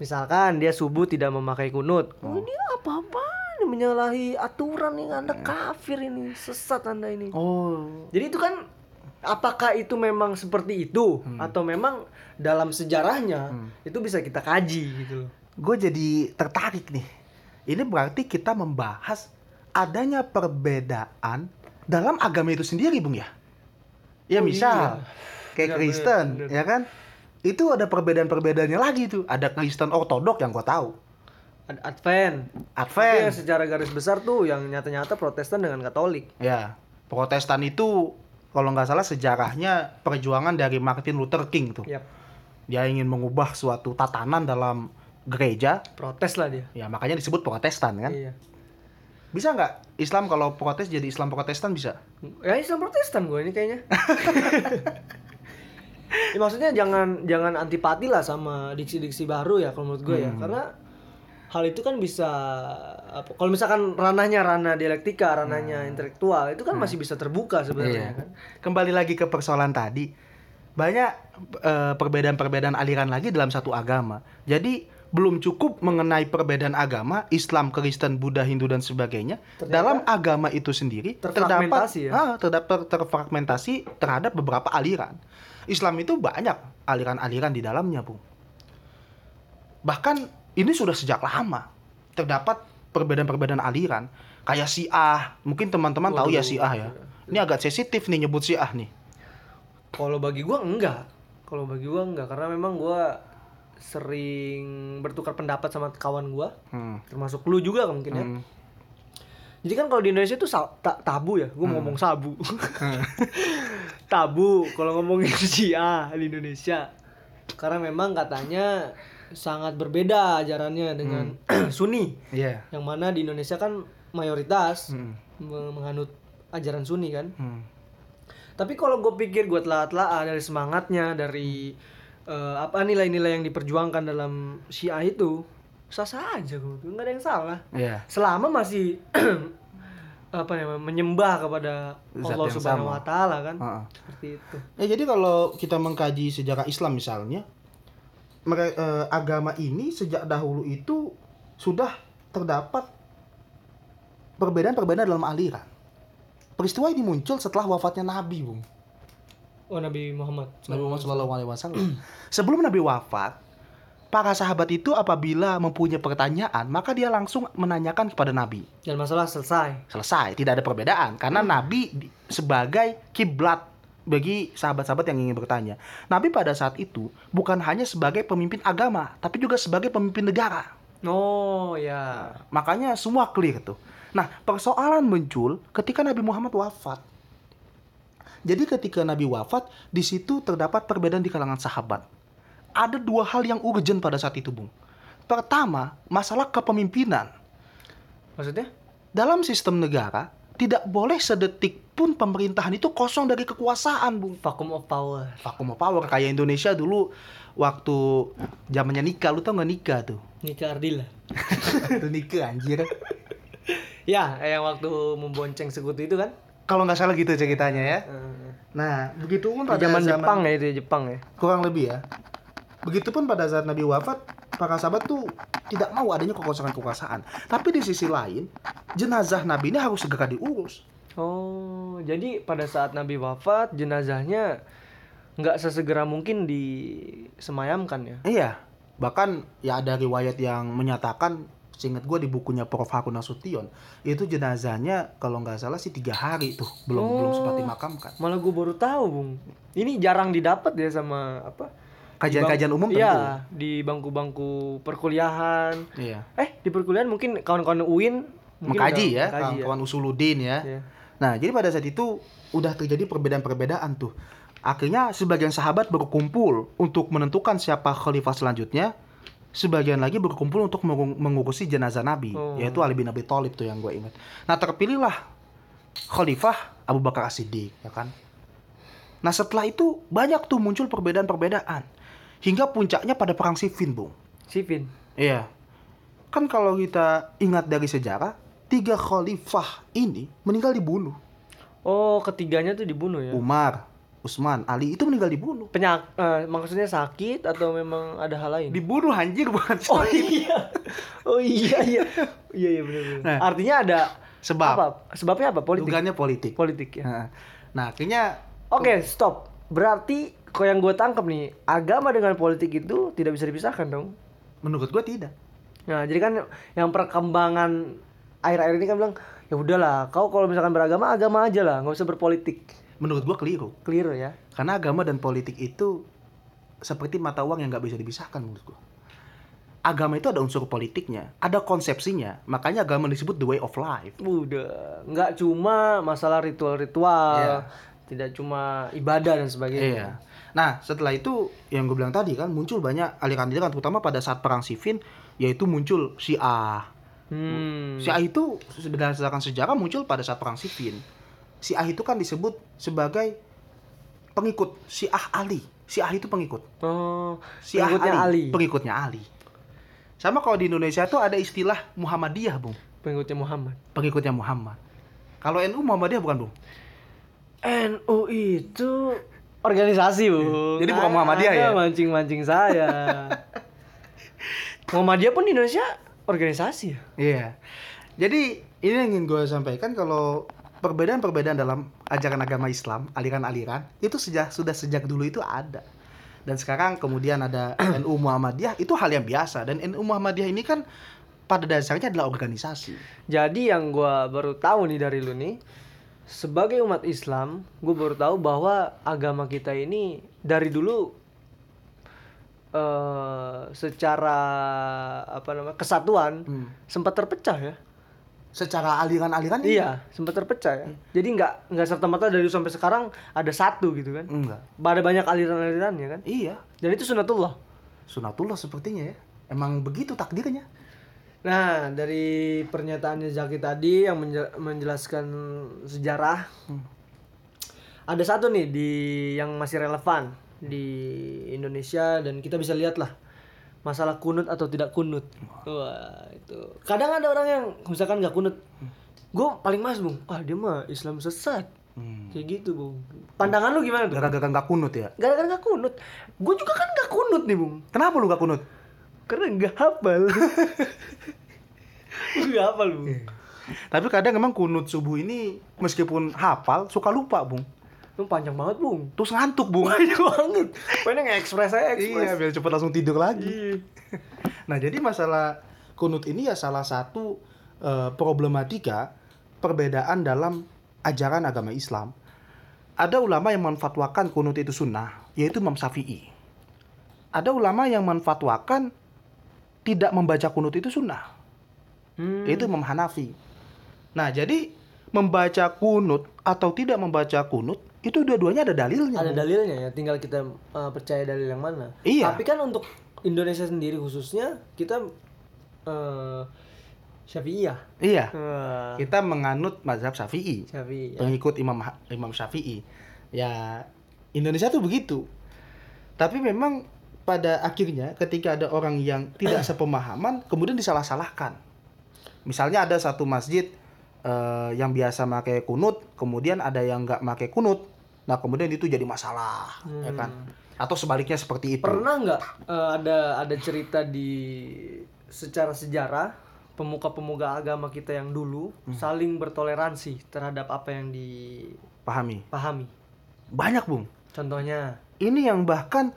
Misalkan dia subuh tidak memakai kunut. Oh. Ini apa-apa ini menyalahi aturan yang Anda kafir ini, sesat Anda ini. oh, Jadi itu kan apakah itu memang seperti itu atau memang dalam sejarahnya itu bisa kita kaji gitu gue jadi tertarik nih. Ini berarti kita membahas adanya perbedaan dalam agama itu sendiri, Bung ya. Ya Oh, misal iya. kayak Benar, Kristen, benar, benar. ya kan? Itu ada perbedaan-perbedaannya lagi tuh. Ada Kristen Ortodok yang gue tahu. Ad- Advent. Tapi Advent. yang secara garis besar tuh yang nyata-nyata Protestan dengan Katolik. Ya, Protestan itu kalau nggak salah sejarahnya perjuangan dari Martin Luther King tuh. Yap. Dia ingin mengubah suatu tatanan dalam gereja, Protes lah dia. ya makanya disebut Protestan kan. Iya. Bisa nggak Islam kalau protes jadi Islam Protestan bisa? Ya Islam Protestan gue ini kayaknya. ya, maksudnya jangan jangan antipati lah sama diksi-diksi baru ya kalau menurut gue ya. Karena hal itu kan bisa apa kalau misalkan ranahnya ranah dialektika, ranahnya intelektual itu kan masih bisa terbuka sebenarnya Iya. kan. Kembali lagi ke persoalan tadi, banyak eh, perbedaan-perbedaan aliran lagi dalam satu agama. Jadi belum cukup mengenai perbedaan agama, Islam, Kristen, Buddha, Hindu dan sebagainya. Ternyata dalam agama itu sendiri terdapat ya? ah, terdapat terfragmentasi terhadap beberapa aliran. Islam itu banyak aliran-aliran di dalamnya, Bung. Bahkan ini sudah sejak lama terdapat perbedaan-perbedaan aliran kayak Syiah. Mungkin teman-teman tahu ya Waduh. Syiah ya. Ini agak sensitif nih nyebut Syiah nih. Kalau bagi gua enggak. Kalau bagi gua enggak karena memang gua sering bertukar pendapat sama kawan gua, Hmm. termasuk lu juga mungkin ya. Hmm. Jadi kan kalau di Indonesia itu ta- tabu ya, gua mau ngomong sabu. tabu kalau ngomongin Syiah di Indonesia. Karena memang katanya sangat berbeda ajarannya dengan Sunni. Iya. Yang mana di Indonesia kan mayoritas Hmm. me- menganut ajaran Sunni kan. Hmm. Tapi kalau gue pikir gue telah-telah dari semangatnya, dari eh, apa nilai-nilai yang diperjuangkan dalam Syiah itu, sah-sah aja gue, nggak ada yang salah. Iya. Selama masih apa namanya menyembah kepada Zat Allah Subhanahu. Wa Taala kan, Heeh. seperti itu. Ya jadi kalau kita mengkaji sejarah Islam misalnya, mere- eh, agama ini sejak dahulu itu sudah terdapat perbedaan-perbedaan dalam aliran. Peristiwa ini muncul setelah wafatnya Nabi, Bung. Oh Nabi Muhammad. Nabi Muhammad Shallallahu Alaihi Wasallam. Sebelum Nabi wafat, para sahabat itu apabila mempunyai pertanyaan, maka dia langsung menanyakan kepada Nabi. Dan masalah selesai. Selesai, tidak ada perbedaan karena Nabi di- sebagai kiblat bagi sahabat-sahabat yang ingin bertanya. Nabi pada saat itu bukan hanya sebagai pemimpin agama, tapi juga sebagai pemimpin negara. Oh ya. Makanya semua clear tuh. Nah, persoalan muncul ketika Nabi Muhammad wafat. Jadi ketika Nabi wafat, di situ terdapat perbedaan di kalangan sahabat. Ada dua hal yang urgent pada saat itu, Bung. Pertama, masalah kepemimpinan. Maksudnya? Dalam sistem negara, tidak boleh sedetik pun pemerintahan itu kosong dari kekuasaan, Bung. Vacuum of power. Vacuum of power kayak Indonesia dulu waktu zamannya nikah, lu tau nggak nikah tuh? Nika Ardila. Itu nikah anjir. Ya, yang waktu membonceng sekutu itu kan? Kalau nggak salah gitu ceritanya ya. Nah, begitupun di pada zaman zaman Jepang ya itu ya, Jepang ya. kurang lebih ya. Begitupun pada saat Nabi wafat, para sahabat tuh tidak mau adanya kekosongan kekuasaan. Tapi di sisi lain, jenazah Nabi ini harus segera diurus. Oh, jadi pada saat Nabi wafat, jenazahnya nggak sesegera mungkin disemayamkan ya? Iya, bahkan ya ada riwayat yang menyatakan, seingat gue di bukunya Prof. Harun Nasution, itu jenazahnya kalau nggak salah sih tiga hari tuh, belum belum sempat dimakamkan. Malah gue baru tahu, Bung. Ini jarang didapat ya sama apa? Kajian-kajian umum tentu. Iya, di bangku-bangku perkuliahan. Iya. Eh, di perkuliahan mungkin kawan-kawan UIN mungkin Mengkaji udah ya, mengkaji kawan Usuludin ya. Iya. Nah, jadi pada saat itu udah terjadi perbedaan-perbedaan tuh. Akhirnya sebagian sahabat berkumpul untuk menentukan siapa khalifah selanjutnya. Sebagian lagi berkumpul untuk mengu- mengurusi jenazah Nabi, Oh. yaitu Ali bin Abi Thalib tuh yang gue ingat. Nah, terpilihlah khalifah Abu Bakar As-Siddiq, ya kan? Nah, setelah itu banyak tuh muncul perbedaan-perbedaan. Hingga puncaknya pada perang Siffin, Bung. Sipin. Iya. Kan kalau kita ingat dari sejarah, tiga khalifah ini meninggal dibunuh. Oh, ketiganya tuh dibunuh ya? Umar, Utsman, Ali itu meninggal dibunuh. Penyak eh, maksudnya sakit atau memang ada hal lain? Dibunuh anjir bukan Oh sakit. iya. Oh iya iya. Iya iya benar benar. Nah. Artinya ada Sebab apa? Sebabnya apa? Politik. dugaannya politik. Politik ya. Nah, Nah, akhirnya Oke, stop. Berarti kok yang gue tangkap nih, agama dengan politik itu tidak bisa dipisahkan dong. menurut gua tidak. Nah, jadi kan yang perkembangan akhir-akhir ini kan bilang, ya udahlah, kau kalau misalkan beragama agama aja lah, nggak usah berpolitik. Menurut gua keliru. Clear ya. Karena agama dan politik itu seperti mata uang yang nggak bisa dipisahkan menurut gua. Agama itu ada unsur politiknya, ada konsepsinya. Makanya agama disebut the way of life. Udah, nggak cuma masalah ritual-ritual, Iya. tidak cuma ibadah dan sebagainya. Iya. Nah, setelah itu yang gue bilang tadi kan muncul banyak aliran-aliran terutama pada saat perang Siffin yaitu muncul Syiah. Hmm. Syiah itu berdasarkan sejarah muncul pada saat perang Siffin. Syiah itu kan disebut sebagai pengikut Syiah Ali. Syiah itu pengikut. Oh, Syiah pengikutnya Ali. Pengikutnya Ali. Sama kalau di Indonesia tuh ada istilah Muhammadiyah, Bung. Pengikutnya Muhammad. Pengikutnya Muhammad. Kalau NU Muhammadiyah bukan, Bung? NU itu organisasi, Bung. Jadi bukan Muhammadiyah ya? Mancing-mancing saya. Muhammadiyah pun di Indonesia organisasi ya. Iya. Jadi ini yang ingin gue sampaikan kalau perbedaan-perbedaan dalam ajaran agama Islam, aliran-aliran itu sejak sudah sejak dulu itu ada. Dan sekarang kemudian ada NU Muhammadiyah itu hal yang biasa dan NU Muhammadiyah ini kan pada dasarnya adalah organisasi. Jadi yang gua baru tahu nih dari lu nih, sebagai umat Islam, gue baru tahu bahwa agama kita ini dari dulu eh secara apa namanya kesatuan Hmm. sempat terpecah ya. Secara aliran-aliran Iya, sempat terpecah ya. Jadi nggak nggak serta merta dari sampai sekarang ada satu gitu kan. enggak. Ada banyak aliran-aliran ya kan. Iya, Dan itu sunatullah. sunatullah sepertinya ya. Emang begitu takdirnya. Nah, dari pernyataannya Zaki tadi yang menje- menjelaskan sejarah, ada satu nih di yang masih relevan di Indonesia dan kita bisa lihat lah masalah kunut atau tidak kunut. Wah itu. Kadang ada orang yang misalkan nggak kunut, gue paling mas bung, ah dia mah Islam sesat, Hmm. kayak gitu bung. Pandangan lu gimana tuh? Gara-gara nggak kunut ya. Gara-gara nggak kunut, gue juga kan nggak kunut nih bung. Kenapa lu nggak kunut? Karena nggak hafal. Nggak hafal bung. Tapi kadang emang kunut subuh ini meskipun hafal suka lupa, Bung. Lu panjang banget, Bung. Terus ngantuk, Bung. Panjang banget. Pengen nge-express aja, express. Iya, biar cepet langsung tidur lagi. Iya. Nah, jadi masalah kunut ini ya salah satu eh, problematika perbedaan dalam ajaran agama Islam. Ada ulama yang menfatwakan kunut itu sunnah, yaitu Imam Syafi'i. Ada ulama yang menfatwakan tidak membaca kunut itu sunnah, Hmm. yaitu Imam Hanafi. Nah, jadi membaca kunut atau tidak membaca kunut itu dua-duanya ada dalilnya. Ada dalilnya ya, tinggal kita uh, percaya dalil yang mana. Iya. Tapi kan untuk Indonesia sendiri khususnya kita uh, Syafi'iyah. Iya. Wah, Kita menganut mazhab Syafi'i. Syafi'iyah. pengikut Imam Imam Syafi'i. Ya Indonesia tuh begitu. Tapi memang pada akhirnya ketika ada orang yang tidak sepemahaman kemudian disalah-salahkan. Misalnya ada satu masjid eh, yang biasa pakai kunut, kemudian ada yang nggak pakai kunut. Nah, kemudian itu jadi masalah, ya kan? Atau sebaliknya seperti itu. Pernah nggak uh, ada ada cerita di secara sejarah pemuka-pemuka agama kita yang dulu saling bertoleransi terhadap apa yang dipahami. Pahami. Banyak, Bung. Contohnya, Ini yang bahkan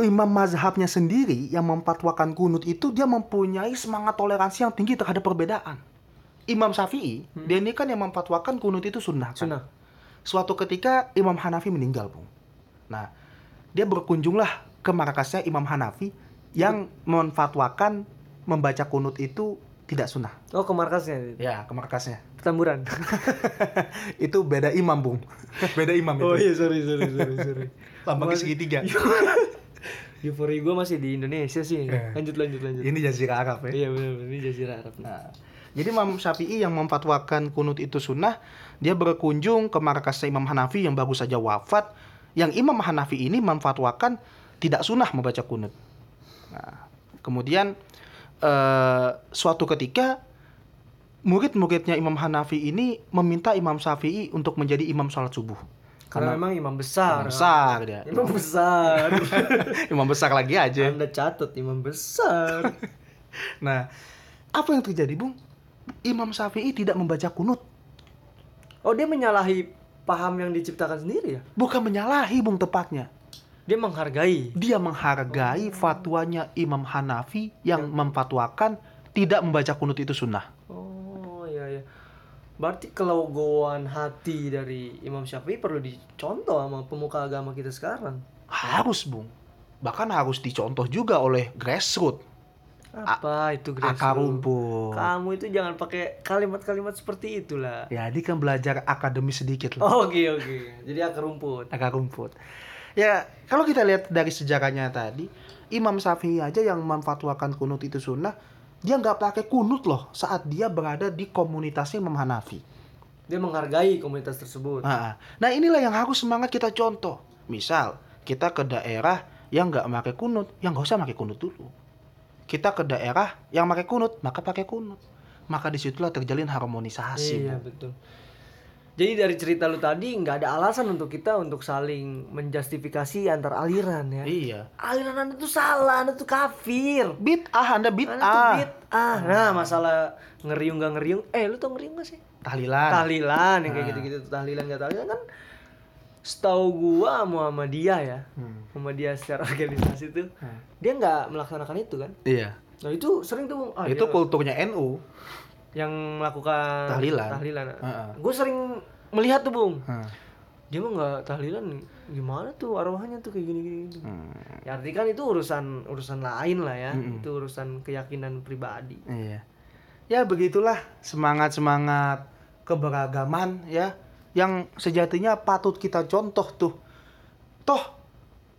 imam mazhabnya sendiri yang memfatwakan kunut itu dia mempunyai semangat toleransi yang tinggi terhadap perbedaan. Imam Syafi'i, dia ini kan yang memfatwakan kunut itu sunnah. Kan? sunnah. Suatu ketika Imam Hanafi meninggal, Bung. Nah, dia berkunjunglah ke markasnya Imam Hanafi yang memfatwakan membaca kunut itu tidak sunnah. Oh, ke markasnya. Ya, ke markasnya. Petamburan. itu beda imam, Bung. beda imam itu. Oh iya, sorry, sorry, sorry, sorry. Lambang Masih- segitiga. Euphoria gue masih di Indonesia sih. Eh. Lanjut, lanjut, lanjut. Ini jazirah Arab ya. Iya benar, benar. ini Jazirah Arab. Nah, jadi Imam Syafi'i yang memfatwakan kunut itu sunnah, dia berkunjung ke markas Imam Hanafi yang baru saja wafat, yang Imam Hanafi ini memfatwakan tidak sunnah membaca kunut. Nah, kemudian eh, suatu ketika murid-muridnya Imam Hanafi ini meminta Imam Syafi'i untuk menjadi imam sholat subuh. Karena memang imam besar. Imam besar dia. Imam besar. Imam besar lagi aja. Anda catat imam besar. Nah, apa yang terjadi, Bung? Imam Syafi'i tidak membaca kunut. Oh, dia menyalahi paham yang diciptakan sendiri ya? Bukan menyalahi Bung tepatnya. Dia menghargai. Dia menghargai fatwanya Imam Hanafi yang memfatwakan tidak membaca kunut itu sunnah. Oh, iya iya. Berarti kelegoan hati dari Imam Syafi'i perlu dicontoh sama pemuka agama kita sekarang. Harus, Bung. Bahkan harus dicontoh juga oleh grassroots. Apa itu akar rumput. Kamu itu jangan pakai kalimat-kalimat seperti itulah. Ya, dia kan belajar akademi sedikit lah. Oh, Oke oke. Jadi akar rumput. Akar rumput. Ya, kalau kita lihat dari sejarahnya tadi, Imam Syafi'i aja yang memfatwakan kunut itu sunnah, dia nggak pakai kunut loh saat dia berada di komunitasnya Imam Hanafi. Dia menghargai komunitas tersebut. Nah, nah inilah yang harus semangat kita contoh. Misal, kita ke daerah yang nggak pakai kunut, yang nggak usah pakai kunut dulu. Kita ke daerah yang pakai kunut, maka pakai kunut. Maka di situlah terjalin harmonisasi. Iya Bu. betul. Jadi dari cerita lu tadi nggak ada alasan untuk kita untuk saling menjustifikasi antar aliran ya. Iya. Aliran anda tuh salah, anda tuh kafir. Bid'ah, anda Anda tuh bid'ah. bid'ah. Nah masalah ngeriung gak ngeriung, eh lu tau ngeriung gak sih? Tahlilan. Tahlilan yang kayak Ah. gitu-gitu tahlilan gak tahlilan kan setahu gua Muhammadiyah ya Hmm. Muhammadiyah secara organisasi tuh Hmm. dia nggak melaksanakan itu kan Iya. nah itu sering tuh Bung. ah, itu dia kulturnya NU. yang melakukan Tahlilan. tahlilan Heeh. gue sering melihat tuh bung Hmm. dia mah nggak tahlilan gimana tuh arwahnya tuh kayak gini gini, gini. Hmm. ya arti kan itu urusan urusan lain lah ya Mm-mm. itu urusan keyakinan pribadi Iya. Ya begitulah semangat-semangat keberagaman ya yang sejatinya patut kita contoh tuh. Toh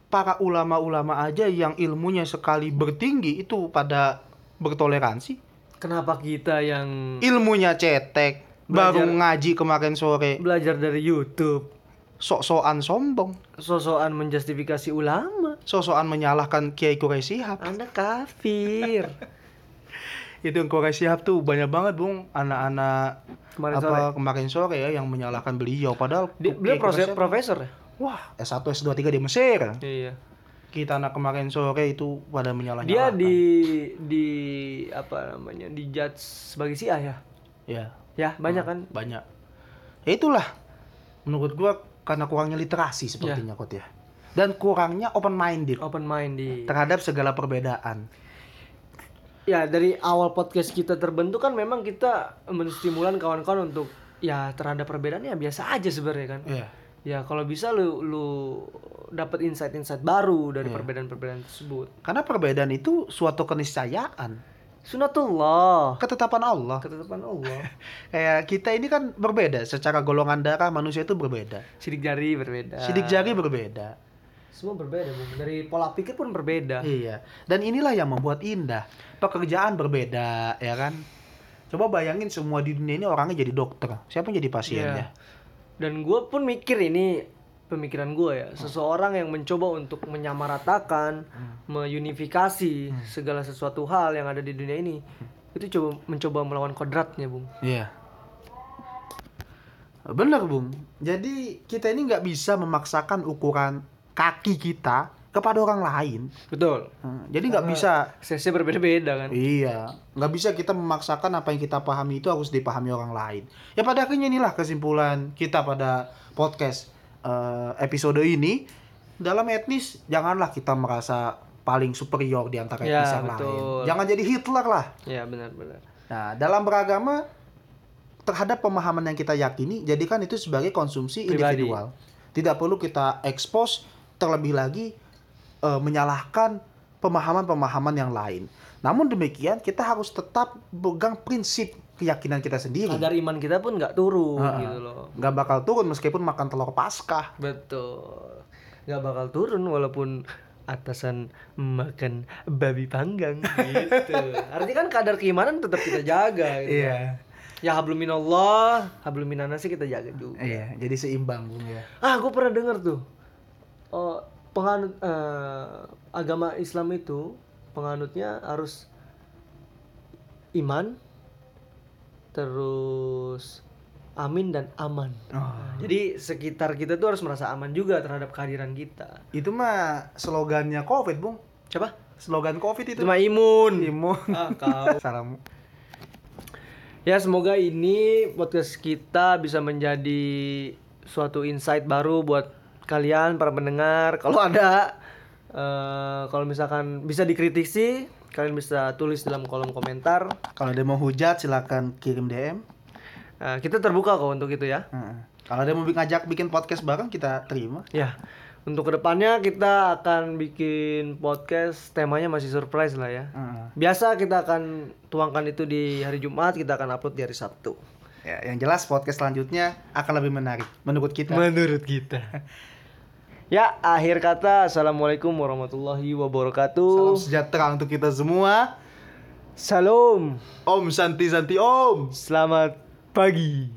para ulama-ulama aja yang ilmunya sekali bertinggi itu pada bertoleransi. kenapa kita yang Ilmunya cetek, baru Belajar. ngaji kemarin sore, belajar dari YouTube sok-sokan sombong, sosokan menjustifikasi ulama sok-sokan menyalahkan Kiai Quraisy anda kafir Itu yang Quraisy Shihab tuh banyak banget, Bung, anak-anak kemarin apa sore. kemarin sore ya yang menyalahkan beliau. Padahal Dia- beliau Shihab- profesor ya? Wah S1 S2 3 di Mesir. Iya. Kita anak kemarin sore itu pada menyalah dia di di apa namanya di judge sebagai Syiah ya? Ya ya banyak kan? banyak. Ya itulah menurut gua karena kurangnya literasi sepertinya kot ya. Dan kurangnya open minded open mind di terhadap segala perbedaan ya dari awal podcast kita terbentuk kan memang kita menstimulan kawan-kawan untuk ya terhadap perbedaan ya biasa aja sebenarnya kan. Ya ya kalau bisa lu lu dapat insight-insight baru dari Iya. perbedaan-perbedaan tersebut. Karena perbedaan itu suatu keniscayaan. Sunatullah. Ketetapan Allah. Ketetapan Allah. Kayak kita ini kan berbeda secara golongan darah manusia itu berbeda. Sidik jari berbeda. Sidik jari berbeda semua berbeda Bung. dari pola pikir pun berbeda Iya. Dan inilah yang membuat indah. Pekerjaan berbeda, ya kan? Coba bayangin semua di dunia ini orangnya jadi dokter. Siapa yang jadi pasiennya? Iya. dan gue pun mikir ini pemikiran gue ya seseorang yang mencoba untuk menyamaratakan meunifikasi segala sesuatu hal yang ada di dunia ini itu coba mencoba melawan kodratnya bung Iya. Bener, Bung. Jadi kita ini nggak bisa memaksakan ukuran kaki kita kepada orang lain. betul Hmm, Jadi nggak bisa CC berbeda-beda kan Iya, nggak bisa kita memaksakan apa yang kita pahami itu harus dipahami orang lain. Ya pada akhirnya inilah kesimpulan kita pada podcast eh, episode ini. Dalam etnis, janganlah kita merasa paling superior di antara Ya, etnis yang lain. betul. Jangan jadi Hitler lah. ya benar-benar Nah, dalam beragama terhadap pemahaman yang kita yakini, jadikan itu sebagai konsumsi Pribadi. individual. Tidak perlu kita expose terlebih lagi eh, menyalahkan pemahaman-pemahaman yang lain. Namun demikian, kita harus tetap pegang prinsip keyakinan kita sendiri. kadar iman kita pun nggak turun Ha-ha. gitu loh Nggak bakal turun meskipun makan telur paskah. betul nggak bakal turun walaupun atasan makan babi panggang gitu artinya kan kadar keimanan tetap kita jaga gitu. Iya. ya hablum minallah hablum minannasi kita jaga juga Iya, jadi seimbang ya. ah gue pernah dengar tuh oh, penganut eh, agama Islam itu penganutnya harus iman terus amin dan aman Oh. jadi sekitar kita tuh harus merasa aman juga terhadap kehadiran kita Itu mah slogannya Covid, Bung. coba Slogan Covid itu. cuma imun imun. ah kau Salam. Ya semoga ini podcast kita bisa menjadi suatu insight baru buat kalian para pendengar. Kalau ada uh, kalau misalkan bisa dikritisi kalian bisa tulis dalam kolom komentar. Kalau ada mau hujat silahkan kirim DM uh, nah, kita terbuka kok untuk itu ya. Hmm. kalau ada mau ngajak bikin podcast bareng kita terima. Ya untuk ke depannya kita akan bikin podcast temanya masih surprise lah ya. Uh. biasa kita akan tuangkan itu di hari Jumat kita akan upload di hari Sabtu. Ya yang jelas podcast selanjutnya akan lebih menarik menurut kita. Menurut kita. Ya, akhir kata. Assalamualaikum warahmatullahi wabarakatuh. Salam sejahtera untuk kita semua. Salam. Om Santi Santi Om. Selamat pagi.